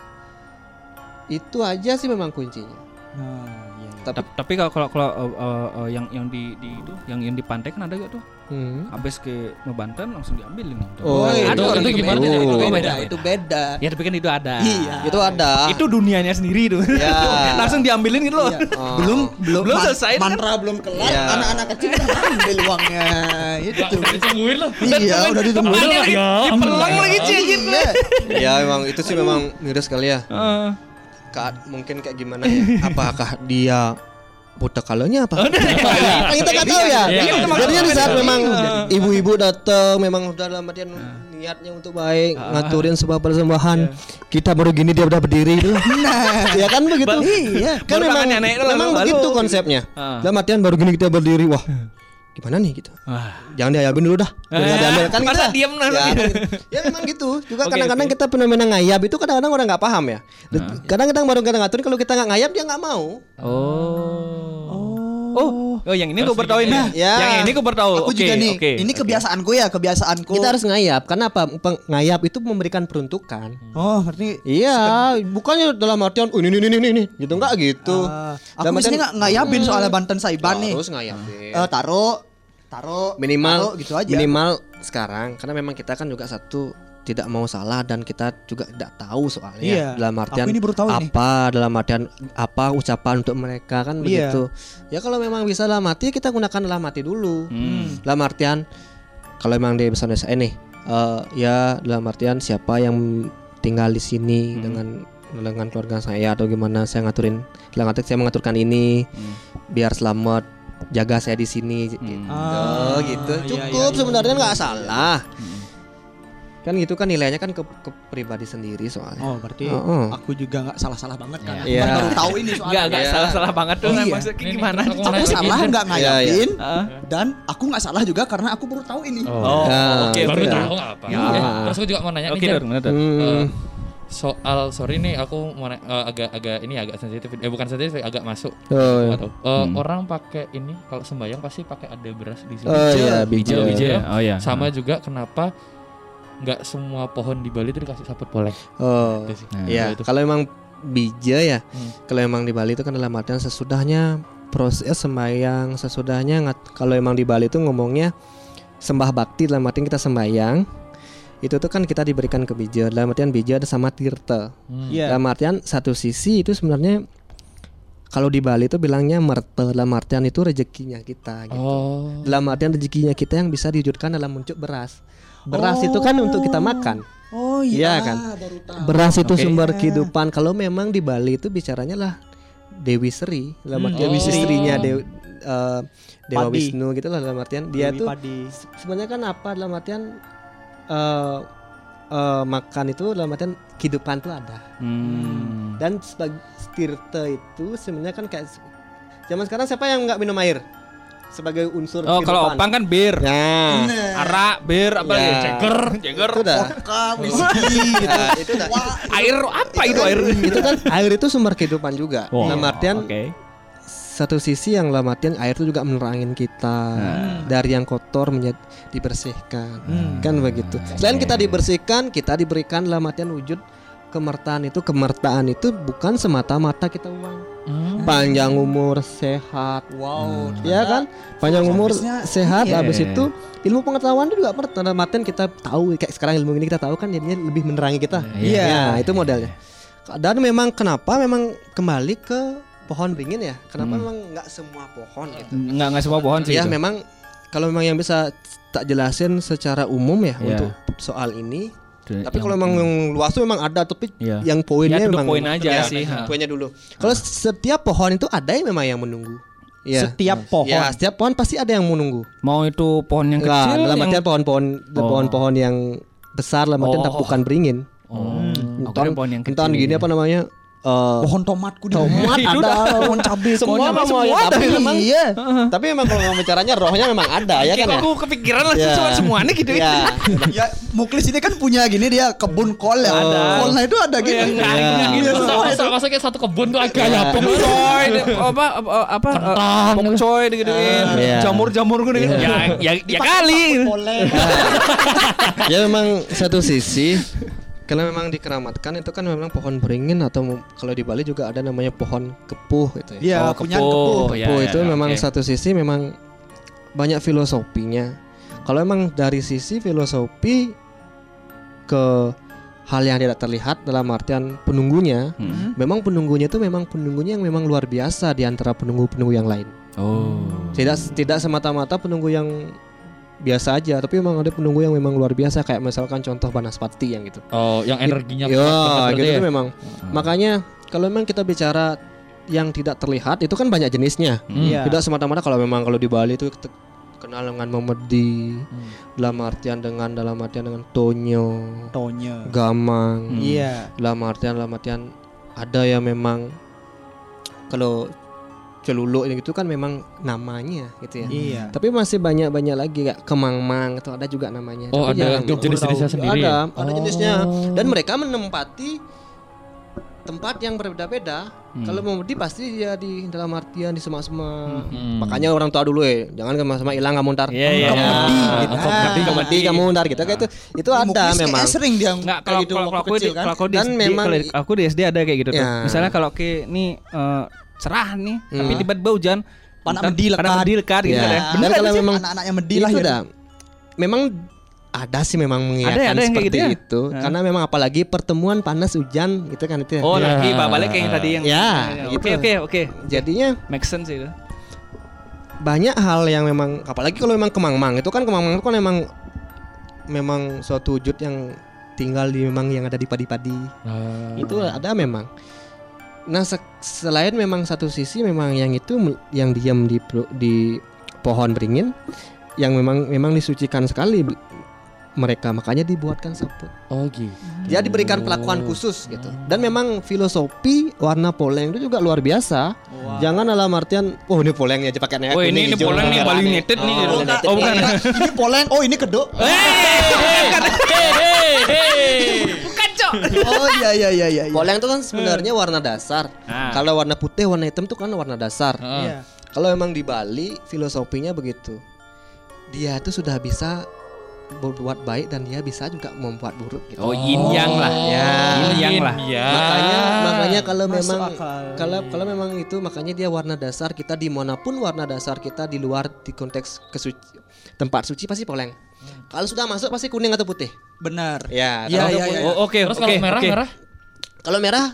Itu aja sih memang kuncinya. Iya. Tapi Tap- Tapi kalau kalau kalau eh, eh, eh, yang yang di di itu yang yang di pantai kan ada gak tuh? hmm. Habis ke Banten langsung diambilin. tuh. Oh, ada itu- itu kayak gimana gitu. tuh? Itu itu beda, beda, itu beda. Ya tapi kan itu ada. Iya. itu ada. Itu dunianya sendiri tuh. Ya. [laughs] langsung diambilin gitu loh. Iya. [laughs] Oh. Belum belum Belum man- selesai, kan? mantra belum kelar, Iya. anak-anak kecil udah ambil uangnya. Itu. Ditungguin lah. Iya, udah ditungguin. Lah, ya. Lagi Ci, gitu. ya memang itu sih memang miris sekali ya. Heeh. Ka- mungkin kayak gimana ya? [laughs] Apakah dia buta kalonya apa? Kan [laughs] kita nggak tahu ya. Iya, iya, iya. Jadinya di saat memang ibu-ibu datang memang udah dalam artian niatnya untuk baik, ngaturin sebuah persembahan. Kita baru gini dia udah berdiri itu. [laughs] Nah, ya kan begitu. Iya. Kan memang memang begitu konsepnya. Ah. Dalam artian baru gini kita berdiri, wah. Gimana nih gitu? Wah. Jangan diayabin dulu dah. Biar nggak diambil kan kita. diem ya, kan gitu? ya memang gitu. Juga [laughs] kadang-kadang oke. kita fenomena ngayab itu kadang-kadang orang nggak paham ya. Kadang-kadang baru kita ngaturin kalau kita nggak ngayab dia nggak mau. Oh. Oh. Oh, yang ini gue baru tahu ini. Ya. Yang ini gue baru tahu. Aku Oke, juga nih. oke, Ini oke. kebiasaanku ya, kebiasaanku. Kita harus ngayab. Karena apa? Ngayab itu memberikan peruntukan. Oh, berarti Iya, bukannya dalam artian oh, ini ini ini ini gitu enggak gitu. Ah, aku Dalam biasanya nggak ngayabin soalnya Banten Saiban nih. Harus ngayabin. Eh, taruh, taruh, minimal taruh gitu aja. Minimal sekarang karena memang kita kan juga satu tidak mau salah dan kita juga tidak tahu soalnya Iya. dalam artian Aku ini baru tahu ini. apa dalam artian apa ucapan untuk mereka kan Iya. begitu ya kalau memang bisa dalam hati kita gunakan dalam hati dulu Hmm. dalam artian kalau memang dia bisa eh nih eh, ya dalam artian siapa yang tinggal di sini Hmm. dengan dengan keluarga saya atau gimana saya ngaturin dalam arti saya mengaturkan ini Hmm. biar selamat jaga saya di sini gitu, Ah, gitu iya, cukup iya, iya, sebenarnya iya, nggak iya. salah kan gitu kan nilainya kan ke, ke pribadi sendiri soalnya Oh, berarti Oh, oh. aku juga nggak salah-salah banget kan. Aku Iya. kan baru tahu ini soalnya. Enggak, enggak Iya. salah-salah banget tuh. Iya. Nah, Maksudnya Ini gimana? aku Aku salah nggak Iya, iya. ngayabin Heeh. dan aku nggak salah juga karena aku baru tahu ini. Oh. Oh, Ya, oke, Baru oke. tahu nggak apa. Ya. Terus aku juga mau nanya Oke, nih. Jar. Tuh? Hmm. Eh, soal sorry nih aku mau na- eh, agak agak ini agak sensitif eh bukan sensitif agak masuk Oh, iya. Nggak tahu. Eh, orang pakai ini kalau sembayang pasti pakai ada beras di sini Oh iya, Bijil, bijil. bijil. Oh iya. sama juga kenapa nggak semua pohon di Bali itu dikasih saput poleng Oh. Itu sih. Nah, Iya, itu. kalau emang bija ya. Hmm. Kalau emang di Bali itu kan dalam artian sesudahnya proses sembahyang, sesudahnya kalau emang di Bali itu ngomongnya sembah bakti dalam artian kita sembahyang. Itu tuh kan kita diberikan ke bija. Dalam artian bija ada sama tirta. Hmm. Iya. Dalam artian satu sisi itu sebenarnya kalau di Bali itu bilangnya merte dalam artian itu rezekinya kita gitu. Oh. Dalam artian rezekinya kita yang bisa diwujudkan dalam bentuk beras. Beras itu kan untuk kita makan. Oh Iya iya, kan? tahu. Beras itu Oke. sumber kehidupan. Kalau memang di Bali itu bicaranya lah Dewi Sri, dalam Hmm. artian Oh. istrinya Dewi eh, Dewa Padi. Wisnu gitu lah dalam artian dia Dewi tuh Padi. se- sebenarnya kan apa dalam artian eh eh, makan itu dalam artian kehidupan tuh ada. Hmm. Dan sebagai tirta itu sebenarnya kan kayak zaman sekarang siapa yang nggak minum air sebagai unsur Oh, kalau opang kan bir. Nah, Arak, bir, apa Ya. lagi? Ceger, ceger. itu dah. Vodka, whisky gitu. Nah, itu dah. Air apa itu air? itu kan air itu sumber kehidupan juga. Oh, Dalam artian Oke. satu sisi yang dalam artian air itu juga menerangin kita dari yang kotor menjadi dibersihkan kan begitu selain kita dibersihkan kita diberikan dalam artian wujud kemertaan itu kemertaan itu bukan semata-mata kita uang Hmm. panjang umur sehat Wow. ya kan panjang umur Sampai-nya sehat iya. habis itu ilmu pengetahuan itu juga pertanda artian kita tahu kayak sekarang ilmu ini kita tahu kan jadinya lebih menerangi kita Iya. Ya, itu modelnya. Dan memang kenapa memang kembali ke pohon beringin ya? Kenapa memang nggak semua pohon gitu? Enggak enggak semua pohon sih. Ya itu. memang kalau memang yang bisa tak jelasin secara umum ya Iya. untuk soal ini. Itu Tapi yang- kalau memang yang luas tuh memang ada tapi Iya. yang poinnya Ya, memang point aja Ya, sih, ha. Poinnya dulu. Kalau setiap pohon itu ada yang memang yang menunggu. Ya. Setiap pohon. Ya, setiap pohon pasti ada yang menunggu. mau itu pohon yang kecil dalam yang artian pohon-pohon Oh. pohon-pohon yang besar dalam artian Oh. tapi bukan beringin. Oh, Entar, kira pohon yang kecil. gini apa namanya? Eh, Pohon tomatku di Tomat ada. dah, pohon cabai, semua pohon memang semua ada ada. memang Iya. tapi memang kalau ngomong bicaranya rohnya memang ada ya kan ya aku kepikiran lah Ya. semua semuanya gitu ya Ya, Muklis ini kan punya gini dia kebun kol ya. Ada. Kolnya itu ada gitu. Yang enggak Iya. gitu. Iya, semua Masa, masa kayak satu kebun tuh agak ya Pokcoy, apa apa pokcoy digituin. Iya. Jamur-jamur gitu. Ya ya ya kali. [laughs] Ya memang satu sisi kalau memang dikeramatkan itu kan memang pohon beringin atau kalau di Bali juga ada namanya pohon kepuh gitu ya Iya, Oh, punya kepuh. kepuh. Ya, kepuh ya, itu ya, memang oke. satu sisi memang banyak filosofinya kalau memang dari sisi filosofi ke hal yang tidak terlihat dalam artian penunggunya Hmm. memang penunggunya itu memang penunggunya yang memang luar biasa di antara penunggu-penunggu yang lain Oh. tidak tidak semata-mata penunggu yang biasa aja tapi memang ada penunggu yang memang luar biasa kayak misalkan contoh Banaspati yang gitu Oh, yang energinya ya kuat banget gitu berarti tuh ya? memang makanya kalau memang kita bicara yang tidak terlihat itu kan banyak jenisnya Hmm. Iya. tidak semata-mata kalau memang kalau di Bali itu kenal dengan memedi Hmm. dalam artian dengan dalam artian dengan tonyo Tonya. gamang Hmm. Iya. dalam artian dalam artian ada yang memang kalau celuluk gitu kan memang namanya gitu ya Iya. tapi masih banyak banyak lagi kayak kemangmang itu ada juga namanya Oh, Tapi ada jenis-jenisnya sendiri ada ya? ada Oh. jenisnya dan mereka menempati tempat yang berbeda-beda kalau memedi pasti dia di dalam artian di semak-semak Hmm. makanya orang tua dulu ya jangan ke semak hilang kamu ntar Iya, iya. Gitu. kemedi, Ah, kemedi kamu ntar gitu kayak itu itu Di ada memang sering dia kayak kalau gitu kalau aku di kecil kan. kalau aku di SD, memang- kalau di- aku di SD ada kayak gitu tuh. Ya. Misalnya kalau ke nih eh, cerah nih, tapi Hmm. tiba-tiba hujan, Panak ntar medi lekat. panak medi lekat gitu Ya. kan ya. Dan Bener kalau sih, memang anak-anaknya medi itu lah ya. dah memang ada sih memang mengingatkan Ada- ada yang seperti gitu ya? itu Hah? karena memang apalagi pertemuan panas hujan gitu kan itu ya. Oh, Ya. lagi Pak balik kayak yang tadi yang Ya, Oke, gitu. oke, oke. jadinya Make sense itu. banyak hal yang memang apalagi kalau memang kemangmang itu kan kemangmang itu kan memang memang suatu wujud yang tinggal di memang yang ada di padi-padi Ah. itu ada memang nah se- selain memang satu sisi memang yang itu yang diam di di pohon beringin yang memang memang disucikan sekali mereka makanya dibuatkan sabut Oh gitu. dia diberikan perlakuan khusus gitu dan memang filosofi warna poleng itu juga luar biasa jangan dalam artian oh ini polengnya aja pakainya Oh, ini ini bolang nih merah Bali nih." United nih. Oh, gitu. Oh, bukan. ini poleng, oh ini kedok. Bukan, [laughs] Cok. [laughs] Oh iya iya iya iya. Poleng itu kan sebenarnya warna dasar. Ah. Kalau warna putih, warna hitam itu kan warna dasar. Ah. Iya. Kalau emang di Bali filosofinya begitu. Dia itu sudah bisa berbuat baik dan dia bisa juga membuat buruk gitu. Oh, yin yang lah. Ya. Yin yang lah. Ya. Makanya makanya kalau Masuk memang akal. kalau kalau memang itu makanya dia warna dasar kita di mana pun warna dasar kita di luar di konteks kesuci tempat suci pasti poleng. Kalau sudah masuk pasti kuning atau putih. Benar. Ya. Iya, kalau- iya, iya. Oh, oke, Terus oke, kalau merah oke. merah Kalau merah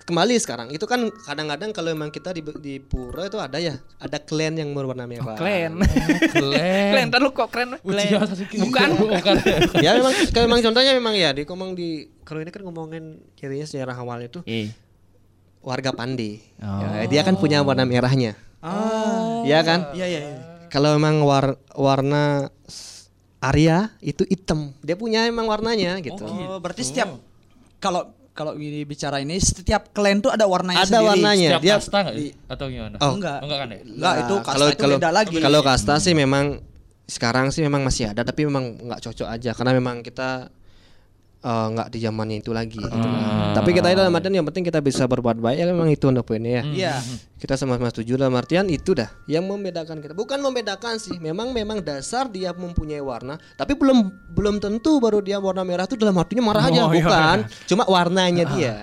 kembali sekarang itu kan kadang-kadang kalau memang kita di di pura itu ada ya ada klan yang berwarna merah. Keren. keren. [laughs] Keren, ntar lu kok keren. Sasuke. Bukan. [laughs] bukan. [laughs] ya memang kalau memang contohnya memang ya di ngomong di kalau ini kan ngomongin cirinya sejarah awal itu Eh. warga Pandi. Oh. Ya, dia kan punya warna merahnya. Ah. Iya kan? Iya, iya, iya. Kalau memang war- warna Arya itu hitam. Dia punya emang warnanya gitu. Oh, berarti setiap kalau kalau ini bicara ini setiap klan tuh ada warnanya Ada sendiri. warnanya. Setiap dia kasta nggak sih? Atau gimana? Oh. Enggak. Enggak kan ya? Enggak, itu kasta kalau itu kalau beda lagi. kalau kasta sih memang sekarang sih memang masih ada tapi memang nggak cocok aja karena memang kita eh, nggak di zamannya itu lagi. gitu. Ah. Tapi kita itu dalam artian yang penting kita bisa berbuat baik ya memang itu untuk poinnya ya. Iya. Kita sama-sama setuju dalam artian itu dah yang membedakan kita. Bukan membedakan sih, memang memang dasar dia mempunyai warna, tapi belum belum tentu baru dia warna merah itu dalam artinya marah aja, Oh, iya, bukan. Cuma warnanya dia.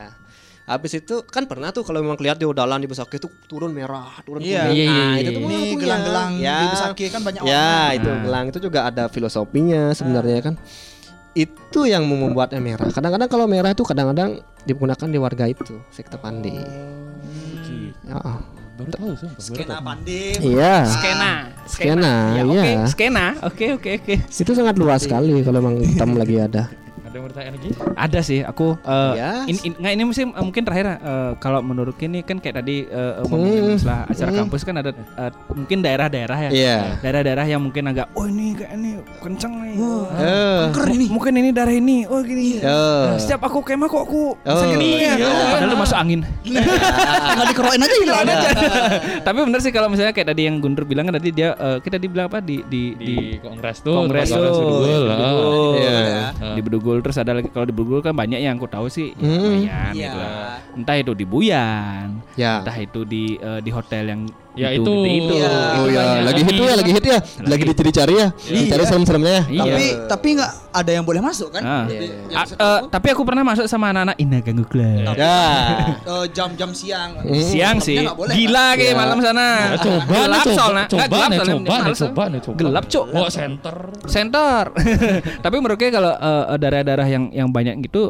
Habis itu kan pernah tuh kalau memang kelihatan di udalan di Besaki itu turun merah, turun Iya. kuning. Iya, iya, Nah, iya, itu tuh iya. memang Ini punya. gelang-gelang ya. di Besaki kan banyak Ya, warna. itu gelang itu juga ada filosofinya sebenarnya kan. Itu yang membuatnya merah. Kadang-kadang kalau merah itu kadang-kadang digunakan di warga itu, sekte Pandi. Ya, oh. Baru tahu sumpah. Skena tahu. pandim. Iya. Skena. Skena, Ya, oke, iya. skena. Oke, oke, oke. Itu sangat luas sekali kalau memang hitam lagi ada. Ada yang bertanya lagi? Ada sih aku eh, Ya. ini, ini- nggak, ini mungkin mungkin terakhir eh, kalau menurut ini kan kayak tadi eh, ngomongin Hmm. setelah acara Hmm. kampus kan ada eh, mungkin daerah-daerah ya. Iya. Daerah-daerah yang mungkin agak oh ini kayak ini kenceng nih. Eh. M- Mungkin ini daerah ini. Oh gini. Eh. Setiap aku kemah kok aku Oh. sakit ya. Iya. Padahal lu masuk angin. Tinggal dikerokin aja hilang [laughs] aja. Tapi bener sih kalau misalnya kayak tadi yang Guntur bilang kan tadi dia eh, kita dibilang apa di di di, Di kongres tuh. Kongres tuh. Bedugul, Di ah. Bedugul. Terus ada lagi kalau di Bedugul kan banyak yang aku tahu sih ya Hmm. lumayan Iya. gitu. Entah itu di Buyan, Ya. entah itu di eh, di hotel yang Ya, itu, itu. itu. Iya. Oh Itu ya, banyak. lagi hit ya, lagi hit ya, lagi dicari-cari ya, dicari serem-seremnya ya. Iya. Tapi tapi nggak ada yang boleh masuk kan? Ah. Iya. yang Ah, se- eh, tapi aku pernah masuk sama anak-anak Ina Ganggu Club. Ya. eh, jam-jam siang. Siang sih, gila kan? kayak Ya. malam sana. Ya, coba gelap coba, soalnya. coba nih, coba nih, coba nih, coba. Gelap cok. Bawa center. Center. [laughs] Tapi menurutnya kalau eh, daerah-daerah yang yang banyak gitu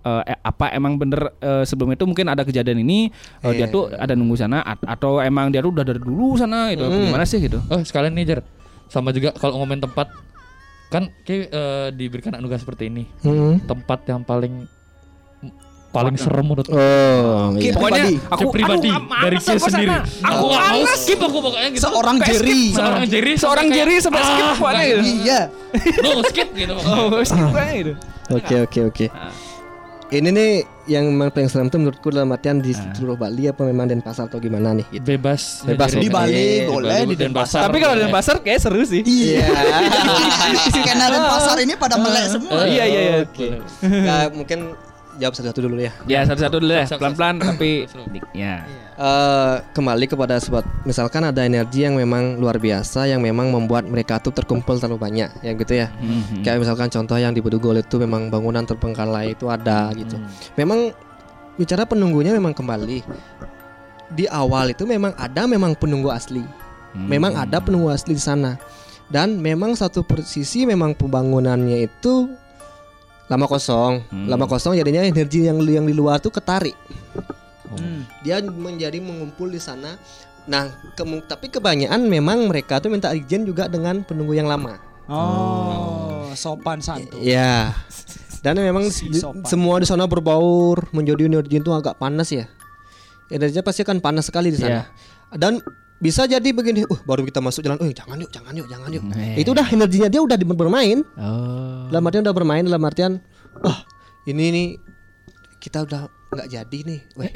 eh, eh, apa emang bener eh, sebelum itu mungkin ada kejadian ini eh, dia Iya. tuh ada nunggu sana at- atau emang dia tuh udah dari dulu sana gitu. Hmm. Gimana sih gitu? Oh sekalian nih Jer Sama juga kalau ngomongin tempat Kan kayak eh, diberikan anugerah seperti ini Hmm. Tempat yang paling Paling serem menurut Oh, iya. Pokoknya pribadi. aku pribadi aduh, dari sana. sendiri. Aku nggak mau skip aku pokoknya gitu. Seorang. Jerry. seorang Jerry Seorang Jerry sampai skip ah, pokoknya gitu. Iya. No skip gitu. Oh, skip pokoknya gitu. Oke oke oke. Ini nih yang memang paling serem tuh menurutku dalam artian di seluruh Bali apa memang Denpasar atau gimana nih? Gitu. Bebas. Bebas. Di Bali Eh, boleh, di Denpasar. Tapi kalau di pasar kayak seru sih. Iya. [laughs] Skena dan pasar ini pada melek semua. Iya iya iya. Nah, mungkin jawab satu-satu dulu ya. Ya satu-satu dulu sok, pelan-pelan tapi ya. Eh, kembali kepada sobat misalkan ada energi yang memang luar biasa yang memang membuat mereka tuh terkumpul terlalu banyak ya gitu ya. Mhm. kayak misalkan contoh yang di Bedugul itu memang bangunan terbengkalai itu ada gitu. Memang bicara penunggunya memang kembali. Di awal itu memang ada memang penunggu asli. Memang ada penunggu asli di sana. Dan memang satu posisi memang pembangunannya itu lama kosong Hmm. lama kosong jadinya energi yang yang di luar tuh ketarik Hmm. dia menjadi mengumpul di sana. Nah, kemu- tapi kebanyakan memang mereka tuh minta izin juga dengan penunggu yang lama. Oh, sopan santun. Ya. Dan memang Si di- semua di sana berbaur, menjadi energi itu agak panas ya. Energinya pasti akan panas sekali di sana. Dan bisa jadi begini, uh baru kita masuk jalan, oh jangan yuk, jangan yuk, jangan yuk. Eh. Itu udah energinya dia udah bermain. Oh. Dalam artian udah bermain dalam artian, wah ini nih kita udah nggak jadi nih, Weh,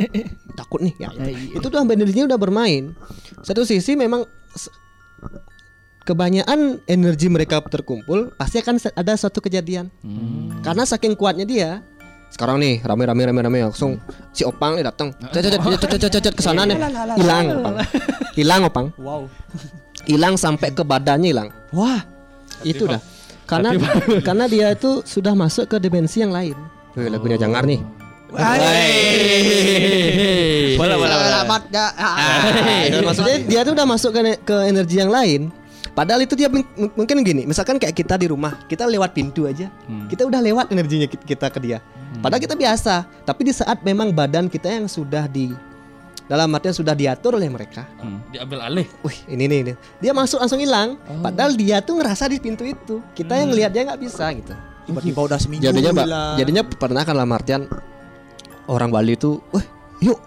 takut nih. Ya, itu. itu udah energinya udah bermain. Satu sisi memang kebanyakan energi mereka terkumpul pasti akan ada suatu kejadian. Karena saking kuatnya dia. Sekarang nih rame rame rame rame langsung si Opang nih datang. Cet cet cet cet cet cet ke sana nih. Hilang Opang. Hilang Opang. Wow. Hilang sampai ke badannya hilang. Wah, Itu dah. Karena [laughs] karena dia itu sudah masuk ke dimensi yang lain. Wih, lagunya Jangar nih. Bola bola bola. Maksudnya dia tuh udah masuk ke, ke energi yang lain. Padahal itu dia mung- mungkin gini, misalkan kayak kita di rumah, kita lewat pintu aja, kita udah lewat energinya ki- kita ke dia. Padahal kita biasa, tapi di saat memang badan kita yang sudah di dalam artian sudah diatur oleh mereka. Diambil alih. Wih, ini nih, ini. dia masuk langsung hilang. Padahal dia tuh ngerasa di pintu itu. Kita yang lihat dia nggak bisa gitu. Tiba-tiba udah seminggu Jadinya, hilang. jadinya pernah kan dalam artian orang Bali itu, wah, yuk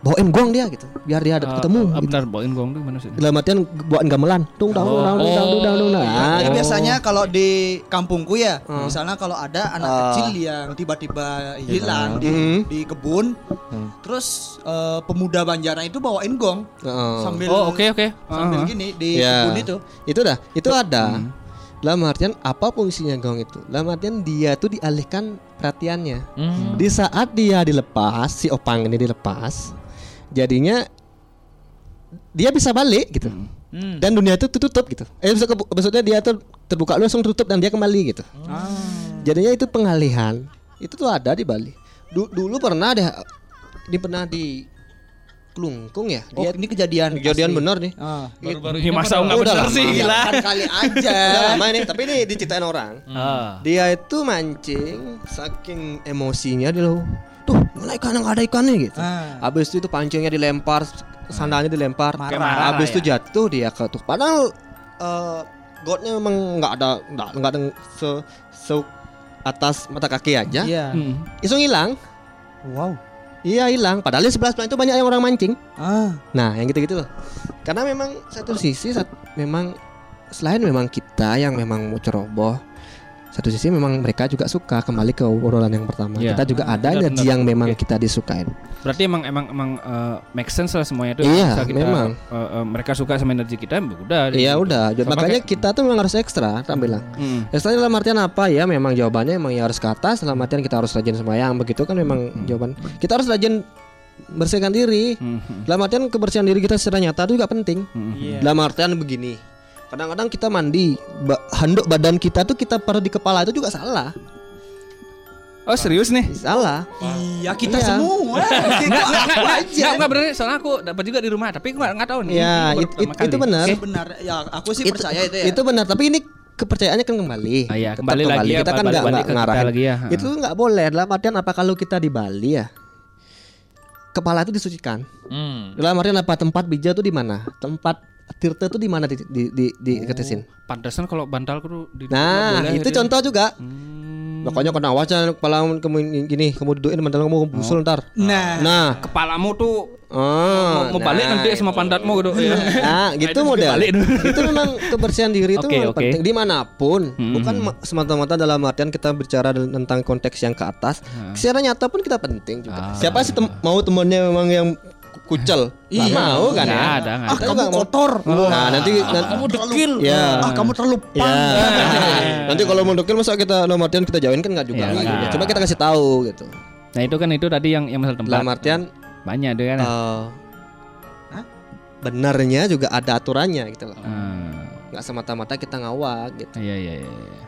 bawain gong dia gitu, biar dia ada ketemu. Ah, gitu. bawain gong tuh mana sih? Dalam artian buat gamelan, tung dang tung dang tung dang tung dang tung dang. Nah, Ya, gitu. biasanya kalau di kampungku ya, Hmm. misalnya kalau ada anak Ah. kecil yang tiba-tiba hilang di, Hmm. di kebun, terus eh, pemuda Banjaran itu bawain gong Heeh. sambil Oh oke oke. sambil Ah, ah. gini di Ya. kebun itu. Itu dah, itu ada. Dalam artian apa fungsinya gong itu? Dalam artian dia tuh dialihkan perhatiannya. Hmm. Di saat dia dilepas, si opang ini dilepas, jadinya dia bisa balik gitu. Dan dunia itu tutup gitu. Eh maksud- maksudnya dia tuh terbuka langsung tutup dan dia kembali gitu. Jadinya itu pengalihan. Itu tuh ada di Bali. Du- dulu pernah deh di pernah di Kelungkung ya. Oh, Dia ini kejadian kejadian asli. benar nih. Ah. Baru-baru Ini masa pada- nggak Udah benar lama. sih gila. Kan kali aja. [laughs] Udah lama ini, tapi ini diceritain orang. Ah. Dia itu mancing saking emosinya dia loh. Mana ikan nggak ada ikannya gitu. Ah. Habis itu, itu pancingnya dilempar, sandalnya dilempar. Marah. Habis lah itu ya. jatuh dia ke tuh. Padahal eh godnya memang nggak ada nggak ada se, se atas mata kaki aja. Iya. Hmm. Langsung hilang. Wow. Iya hilang. Padahal di sebelah sebelah itu banyak yang orang mancing. Ah. Nah, yang gitu-gitu loh. Karena memang satu sisi sat- memang selain memang kita yang memang mau ceroboh, satu sisi memang mereka juga suka kembali ke obrolan yang pertama. Iya. Kita juga ada Benar, energi benar. yang memang Oke. kita disukain. Berarti emang emang emang eh, make sense lah semuanya itu. Iya, Bisa kita, memang. eh, eh, mereka suka sama energi kita, udah. Iya gitu. udah. Sama Makanya kayak- kita tuh memang harus ekstra, tak bilang. Hmm. Ekstra dalam artian apa ya? Memang jawabannya memang ya harus ke atas. Dalam artian kita harus rajin sembahyang. Begitu kan memang jawaban. Kita harus rajin bersihkan diri. Hmm, hmm, Dalam artian kebersihan diri kita secara nyata itu juga penting. hmm. Iya. Dalam artian begini. Kadang-kadang kita mandi, ba- handuk badan kita tuh kita taruh di kepala itu juga salah. Oh serius nih? Salah. Iya, kita Iya. semua. [laughs] Enggak, enggak, enggak, enggak, aja. enggak, bener soalnya aku dapat juga di rumah, tapi aku enggak, enggak tahu nih. Ya, Ini baru it- it- itu benar. Oke, benar. Ya, aku sih Itu- percaya itu ya. Itu benar, tapi ini kepercayaannya kan kembali. Ah, iya, Tetap kembali lagi ya, Kita kan balik- nggak balik nggak ke kita ngarahin. lagi ya. Itu nggak boleh. Dalam artian apa kalau kita di Bali ya? Kepala itu disucikan. Hmm. Dalam artian apa? Tempat bija itu di mana? Tempat tirta itu di mana di di di, di ketesin? Pantesan kalau bantalku tuh di Nah, boleh itu ya. contoh juga. Hmm. Makanya kena wajah kepala kamu gini, kamu dudukin mantel kamu busul ntar. Nah, Nah, Kepalamu tuh oh, mau balik nah, nanti sama pantatmu gitu. Iya. [laughs] Nah, gitu itu model. [laughs] itu memang kebersihan diri itu Oke, memang oke. penting di mana pun. Hmm. Bukan ma- semata-mata dalam artian kita bicara tentang konteks yang ke atas. Secara nyata pun kita penting juga. Ah. Siapa sih tem- mau temennya memang yang kucel? Iya. mau kan ya? ada, ah kamu kotor. Nah, nanti nanti kamu dekil. Ya. Ah, kamu terlalu Ya. [laughs] Nanti kalau mau dekil masa kita artian kita jauhin kan nggak juga. Iya, juga. Coba kita kasih tahu gitu. Nah, itu kan itu tadi yang yang masalah tempat. Dalam artian Banyak deh kan. eh, benarnya juga ada aturannya gitu loh. Hmm. Nggak semata-mata kita ngawak gitu. Iya iya iya.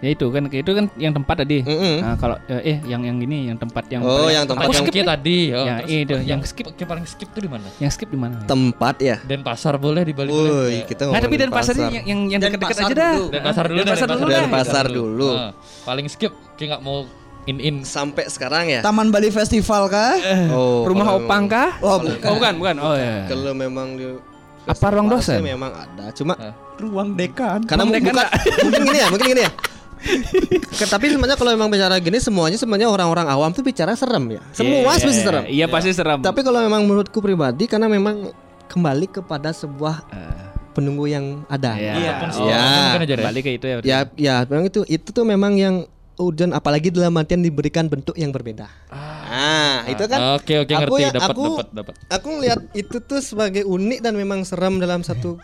Ya itu kan itu kan yang tempat tadi. Mm-mm. Nah, kalau eh, eh yang yang ini yang tempat yang Oh, paling- yang tempat yang skip tadi. Oh, Ya, terus itu, yang yang skip yang paling skip tuh di mana? yang skip di mana? tempat ya. Dan pasar boleh di Bali Woi, kita Nah, tapi dan pasar yang yang, yang dekat-dekat aja dah. dulu. Dan pasar dulu Dan pasar dulu Dan pasar dulu. Ah, paling skip kayak nggak mau in in sampai sekarang ya. Taman Bali Festival kah? Oh, Rumah opang kah? Oh, Oh, bukan, bukan. Oh Iya. ya. Kalau memang di Apa ruang dosen? Memang ada, cuma Ruang dekan. karena Ruang dekan bukan mungkin gini ya, mungkin gini ya. Ke- tapi sebenarnya kalau memang bicara gini semuanya sebenarnya orang-orang awam tuh bicara serem ya. Semua Iya, pasti iya, serem. Iya, pasti serem. Tapi kalau memang menurutku pribadi karena memang kembali kepada sebuah penunggu yang ada. Iya. Iya. Ya. Mungkin aja deh. Balik ke itu ya. berarti. Ya, ya, memang itu itu tuh memang yang udan apalagi dalam artian diberikan bentuk yang berbeda. Ah, itu kan. Oke oke aku ngerti ya- dapat aku- dapat dapat. Aku ngelihat itu tuh sebagai unik dan memang seram dalam satu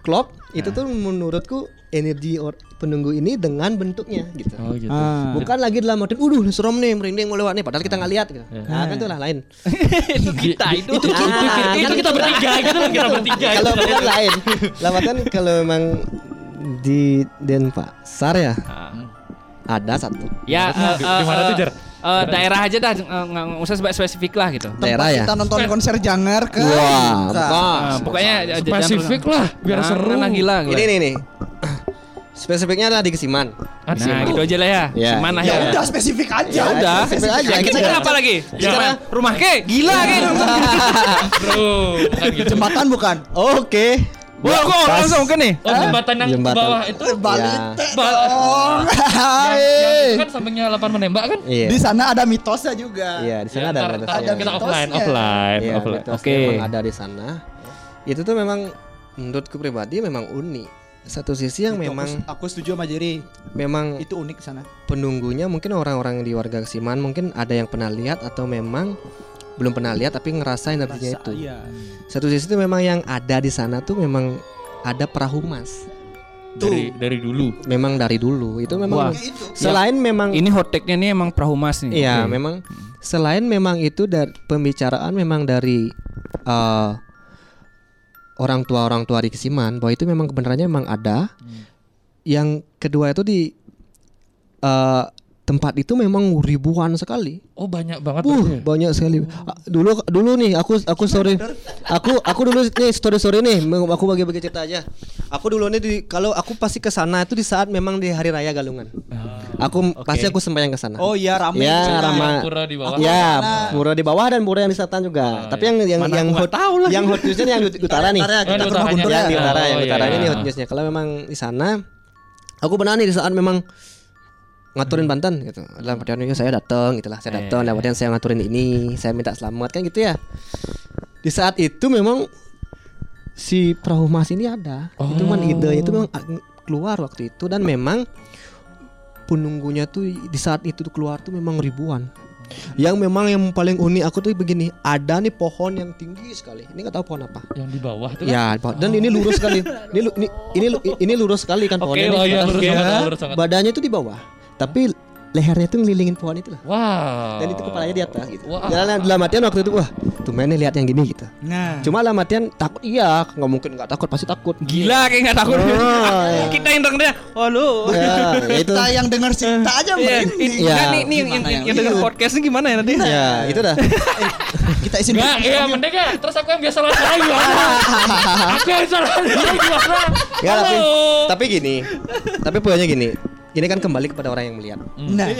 klub. Itu tuh menurutku energi or- penunggu ini dengan bentuknya gitu. Oh gitu. Ah. Bukan lagi dalam artian, uduh serem nih merinding mau lewat nih, padahal kita nggak lihat gitu. Nah, kan [laughs] itu lah lain. itu kita itu. itu kita, Ah, itu kan kita bertiga, gitu kan kita bertiga. kalau bukan lain. Dalam artian kalau memang di Denpasar ya Ah. Ada satu Ya, Di- di mana eh, tuh, Jar? eh, daerah aja dah, nggak usah spesifik spesifik lah gitu. daerah ya. Kita nonton konser Janger kan. Wah, Bukan. bukan. Ah, pokoknya Spesifik lah biar Nah, seru. Nah, gila, gila. Ini nih nih. Spesifiknya adalah di Kesiman. Asik. Nah, gitu aja lah ya. Ya. Gimana Ya ya? udah spesifik aja. Ya udah, spesifik aja. Kita Kita kan apa lagi? Ya. Rumah ke? Gila ke? [laughs] Bro, gitu. Jembatan bukan? Oke. Wah, kok Pas. langsung ke nih? Oh, jembatan yang Jembatan. di bawah itu Balik Ya. teh dong. [laughs] yang, yang kan sampingnya lapan menembak kan? Iya. Di sana ada mitosnya juga. Iya, di Ya, sana ada ntar- ada ntar Ada kita mitosnya. offline, offline, Iya, offline. mitosnya Oke. memang ada di sana. Itu tuh memang menurutku pribadi memang unik. Satu sisi yang Itu memang aku, aku setuju sama Jerry. memang Itu unik sana. penunggunya mungkin orang-orang di warga Kesiman mungkin ada yang pernah lihat atau memang belum pernah lihat tapi ngerasa energinya Rasa, itu. Iya. Satu sisi itu memang yang ada di sana tuh memang ada perahu mas. Dari dari dulu. Memang dari dulu itu memang Wah. selain memang Ini hot take-nya nih emang perahu mas nih. Iya, Oke. memang selain memang itu dari pembicaraan memang dari eh, orang tua orang tua di Kesiman bahwa itu memang kebenarannya memang ada. Yang kedua itu di eh, tempat itu memang ribuan sekali. Oh, banyak banget Uh, ya? banyak sekali. Ah, Dulu dulu nih aku aku story aku aku dulu nih story story nih aku bagi-bagi cerita aja. Aku dulu nih di kalau aku pasti ke sana itu di saat memang di hari raya Galungan. Aku pasti aku sembahyang ke sana. Oh iya ramai. Ya, ramai. Pura di bawah. Ya, pura di bawah dan pura yang di selatan juga. Tapi yang yang Mana yang aku hot tahu lah. yang hot newsnya yang di utara nih. Utara, Oh, Yang ya. di utara, yang Oh, di utaranya iya. nih hot newsnya. Kalau memang di sana, aku pernah nih di saat memang ngaturin Banten gitu. Dalam artian itu saya datang gitulah, saya datang, dalam artian saya ngaturin ini, saya minta selamat kan gitu ya. Di saat itu memang si perahu mas ini ada. Itu memang idenya itu memang a- keluar waktu itu dan memang penunggunya tuh di saat itu tuh keluar tuh memang ribuan. Yang memang yang paling unik aku tuh begini, ada nih pohon yang tinggi sekali. Ini nggak tahu pohon apa. Yang di bawah itu kan? Ya, pohon- dan ini lurus sekali. Ini ini ini, ini lurus sekali kan pohonnya. oh nih. iya lurus Ya, banget, lurus banget. Badannya tuh di bawah, tapi lehernya tuh ngelilingin pohon itu lah. Wow. Dan itu kepalanya di atas gitu. Wah. Dalam, dalam artian waktu itu wah, tuh nih lihat yang gini gitu. Nah. Cuma dalam artian takut iya, nggak mungkin nggak takut pasti takut. Gila kayak nggak takut. Oh, [laughs] iya. Kita yang denger dia. Oh lu. Ya, ya itu. Kita yang dengar cerita aja Iya, ini Iya. kan nih, nih yang yang, Gimana yang, yang denger itu? podcastnya gimana ya nanti? Ya, itu dah. [laughs] Kita izin Enggak, iya mending ya. Terus aku yang biasa salah gimana? [laughs] aku yang salah gimana? Ya, tapi, tapi gini. Tapi poinnya gini. Ini kan kembali kepada orang yang melihat. Nah, [laughs]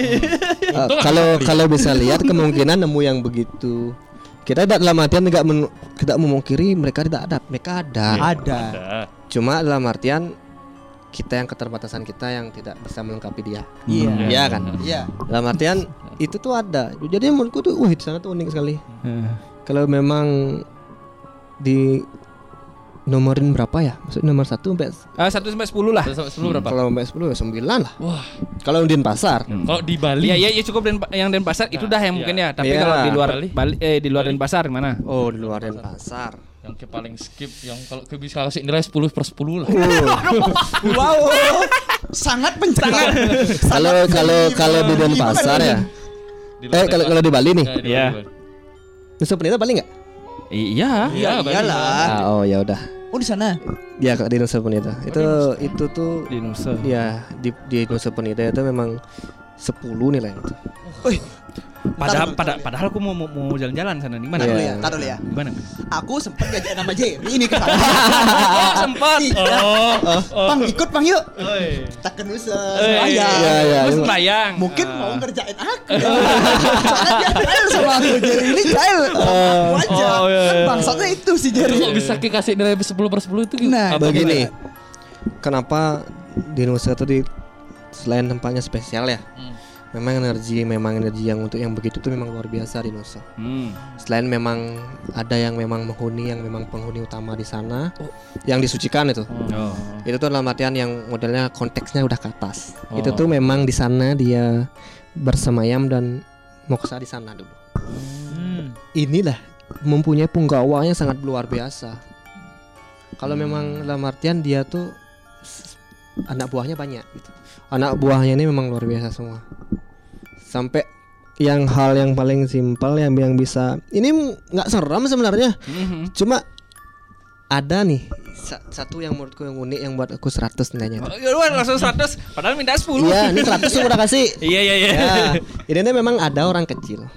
Eh, Untung kalau kalau bisa lihat kemungkinan nemu yang begitu. Kita tidak dalam artian tidak men- tidak memungkiri mereka tidak ada. Mereka ada. Ada. Ada. cuma dalam artian kita yang keterbatasan kita yang tidak bisa melengkapi dia. Iya. Iya kan? Iya. dalam artian itu tuh ada. Jadi menurutku tuh wah di sana tuh unik sekali. Kalau memang di nomorin berapa ya maksud nomor satu sampai Ah, satu sampai sepuluh lah. Terus sampai sepuluh berapa? kalau sampai sepuluh ya sembilan lah Wah. kalau di pasar Kalau di Bali. Iya, iya, ya cukup den, yang Denpasar itu dah yang Iya. mungkin ya. Tapi Iya. kalau di luar Bali. Bali, eh di luar Denpasar gimana? oh di luar pasar Yang ke paling skip yang kalau ke bisa kasih nilai 10 per 10 lah. [laughs] Wow. Sangat pencerahan. kalau kalau kalau di Denpasar ya Di eh kalau kalau di Bali nih Ya, Iya. Bali. Nusa Penida Bali nggak Iya. Iya, Bali. iyalah. Ah, oh ya udah. Oh di sana. Ya di Nusa Penida. Itu itu tuh Di Nusa. ya di di Nusa Penida itu memang 10 nilai itu. Padahal pada, padahal aku mau mau, jalan-jalan sana di mana? Taruh Iya. ya, taruh ya. Gimana? Aku sempat diajak nama Jerry ini ke sana. [laughs] Oh, sempat. Oh. Pang ikut pang yuk. Kita ke Nusa. Eh, Sembayang. Iya, iya. Mungkin mau ngerjain aku. [laughs] Soalnya dia sama aku. Jerry ini. Wajah. Oh, iya, Kan iya. bangsatnya itu si Jerry. Kok bisa kasih nilai 10 per 10 itu Nah, Begini. Kenapa di Nusa itu di selain tempatnya spesial ya? Hmm. Memang energi memang energi yang untuk yang begitu tuh memang luar biasa di Nusa. Hmm. Selain memang ada yang memang menghuni yang memang penghuni utama di sana yang disucikan itu. Oh. Itu tuh dalam artian yang modelnya konteksnya udah ke atas. Oh. Itu tuh memang di sana dia bersemayam dan moksa di sana dulu. Hmm. Inilah mempunyai punggawa yang sangat luar biasa. Kalau memang dalam artian dia tuh anak buahnya banyak gitu. Anak buahnya ini memang luar biasa semua. Sampai yang hal yang paling simpel yang yang bisa ini nggak seram sebenarnya. Mhm. Cuma ada nih sa- satu yang menurutku yang unik yang buat aku 100 nilainya. Oh, lu langsung 100 padahal minta 10. Iya, ini 100 yang udah kasih. [laughs] Iya iya iya. Ya, ini memang ada orang kecil.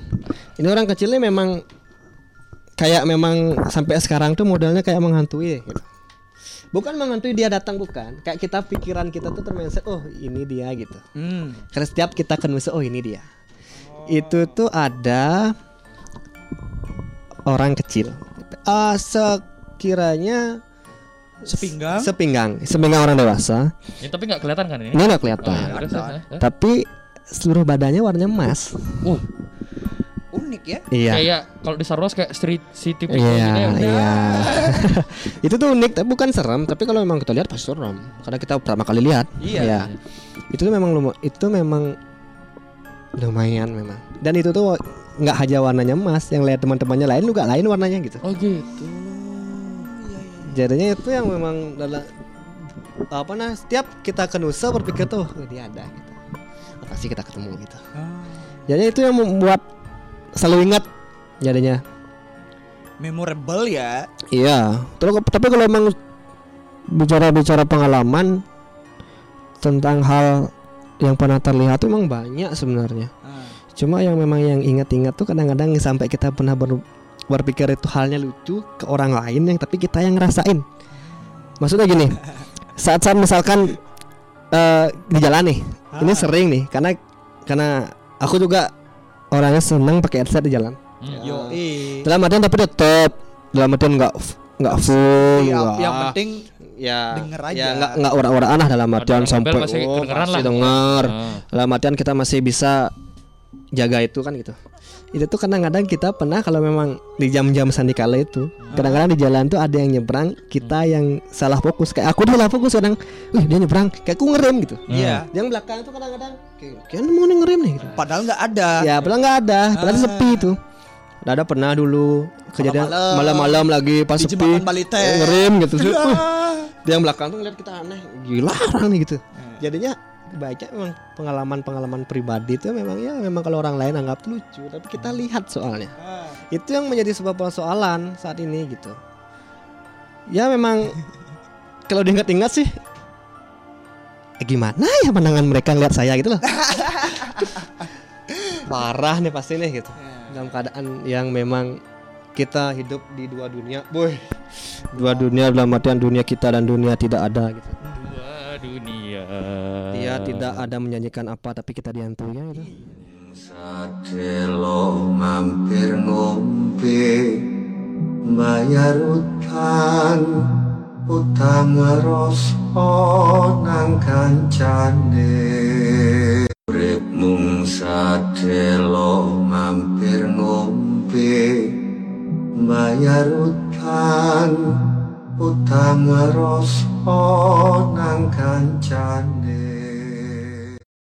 Ini orang kecil ini memang kayak memang sampai sekarang tuh modelnya kayak menghantui gitu. Bukan menghantui dia datang bukan. Kayak kita pikiran kita tuh termindset oh ini dia gitu. Hmm. Karena setiap kita kenal oh ini dia. Itu tuh ada orang kecil. Ah sekiranya Sepinggang. sepinggang, sepinggang orang dewasa. Ya, tapi nggak kelihatan kan ini? Nggak Oh, kelihatan. terus, terus, terus. Tapi seluruh badannya warnanya emas. Uh, Unik ya. Iya. kayak kalau di Star Wars kayak Street City People Iya, gitu ya. iya. [laughs] itu tuh unik, tapi bukan serem. Tapi kalau memang kita lihat pasti serem, karena kita pertama kali lihat. Iya. Itu tuh memang luma- itu memang lumayan memang. Dan itu tuh nggak hanya warnanya emas, yang lihat teman-temannya lain juga lain warnanya gitu. Oh gitu. Jadinya itu yang memang dalam apa nah setiap kita ke Nusa berpikir tuh "Oh, dia ada gitu. Pasti kita ketemu gitu. Jadinya itu yang membuat selalu ingat jadinya. Memorable ya. Iya, terus tapi kalau emang bicara-bicara pengalaman tentang hal yang pernah terlihat itu emang banyak sebenarnya. Ah. Cuma yang memang yang ingat-ingat tuh kadang-kadang sampai kita pernah ber- berpikir itu halnya lucu ke orang lain yang tapi kita yang ngerasain. Maksudnya gini, [laughs] saat-saat misalkan eh, di jalan nih, ini sering nih karena karena aku juga orangnya seneng pakai headset di jalan. Hmm. Yo. Dalam artian tapi tetap dalam artian nggak nggak full Iya, nggak yang penting ya denger aja. ya nggak nggak orang-orang lah dalam artian Ada sampai masih oh, kedengeran masih lah. denger Ah. dalam artian kita masih bisa jaga itu kan gitu itu tuh kadang-kadang kita pernah kalau memang di jam-jam sandikala itu kadang-kadang di jalan tuh ada yang nyebrang kita yang salah fokus kayak aku dia salah fokus kadang wih dia nyebrang kayak aku ngerem gitu Iya. yang belakang tuh kadang-kadang kayak mau nih ngerem nih gitu. Padahal nggak ada. Ya, padahal nggak ada, padahal Ah. sepi itu. Udah ada pernah dulu kejadian Malam-malam. lagi pas Di sepi eh, ngerem gitu. Dia yang belakang tuh ngeliat kita aneh, gila orang nih gitu. Jadinya baca memang pengalaman-pengalaman pribadi itu memang ya memang kalau orang lain anggap lucu, tapi kita lihat soalnya. Ah. Itu yang menjadi sebuah persoalan saat ini gitu. Ya memang [laughs] kalau diingat-ingat sih gimana ya pandangan mereka lihat saya gitu loh. [laughs] Parah nih pasti nih gitu. Dalam keadaan yang memang kita hidup di dua dunia, boy. Dua dunia dalam artian dunia kita dan dunia tidak ada gitu. Dua dunia. Dia tidak ada menyanyikan apa tapi kita dihantui ya gitu. Sadelo mampir ngombe bayar utang utang ngeroso nang kancane. Urip mung sadelo mampir ngombe. Bayar utang utang ngeroso nang kancane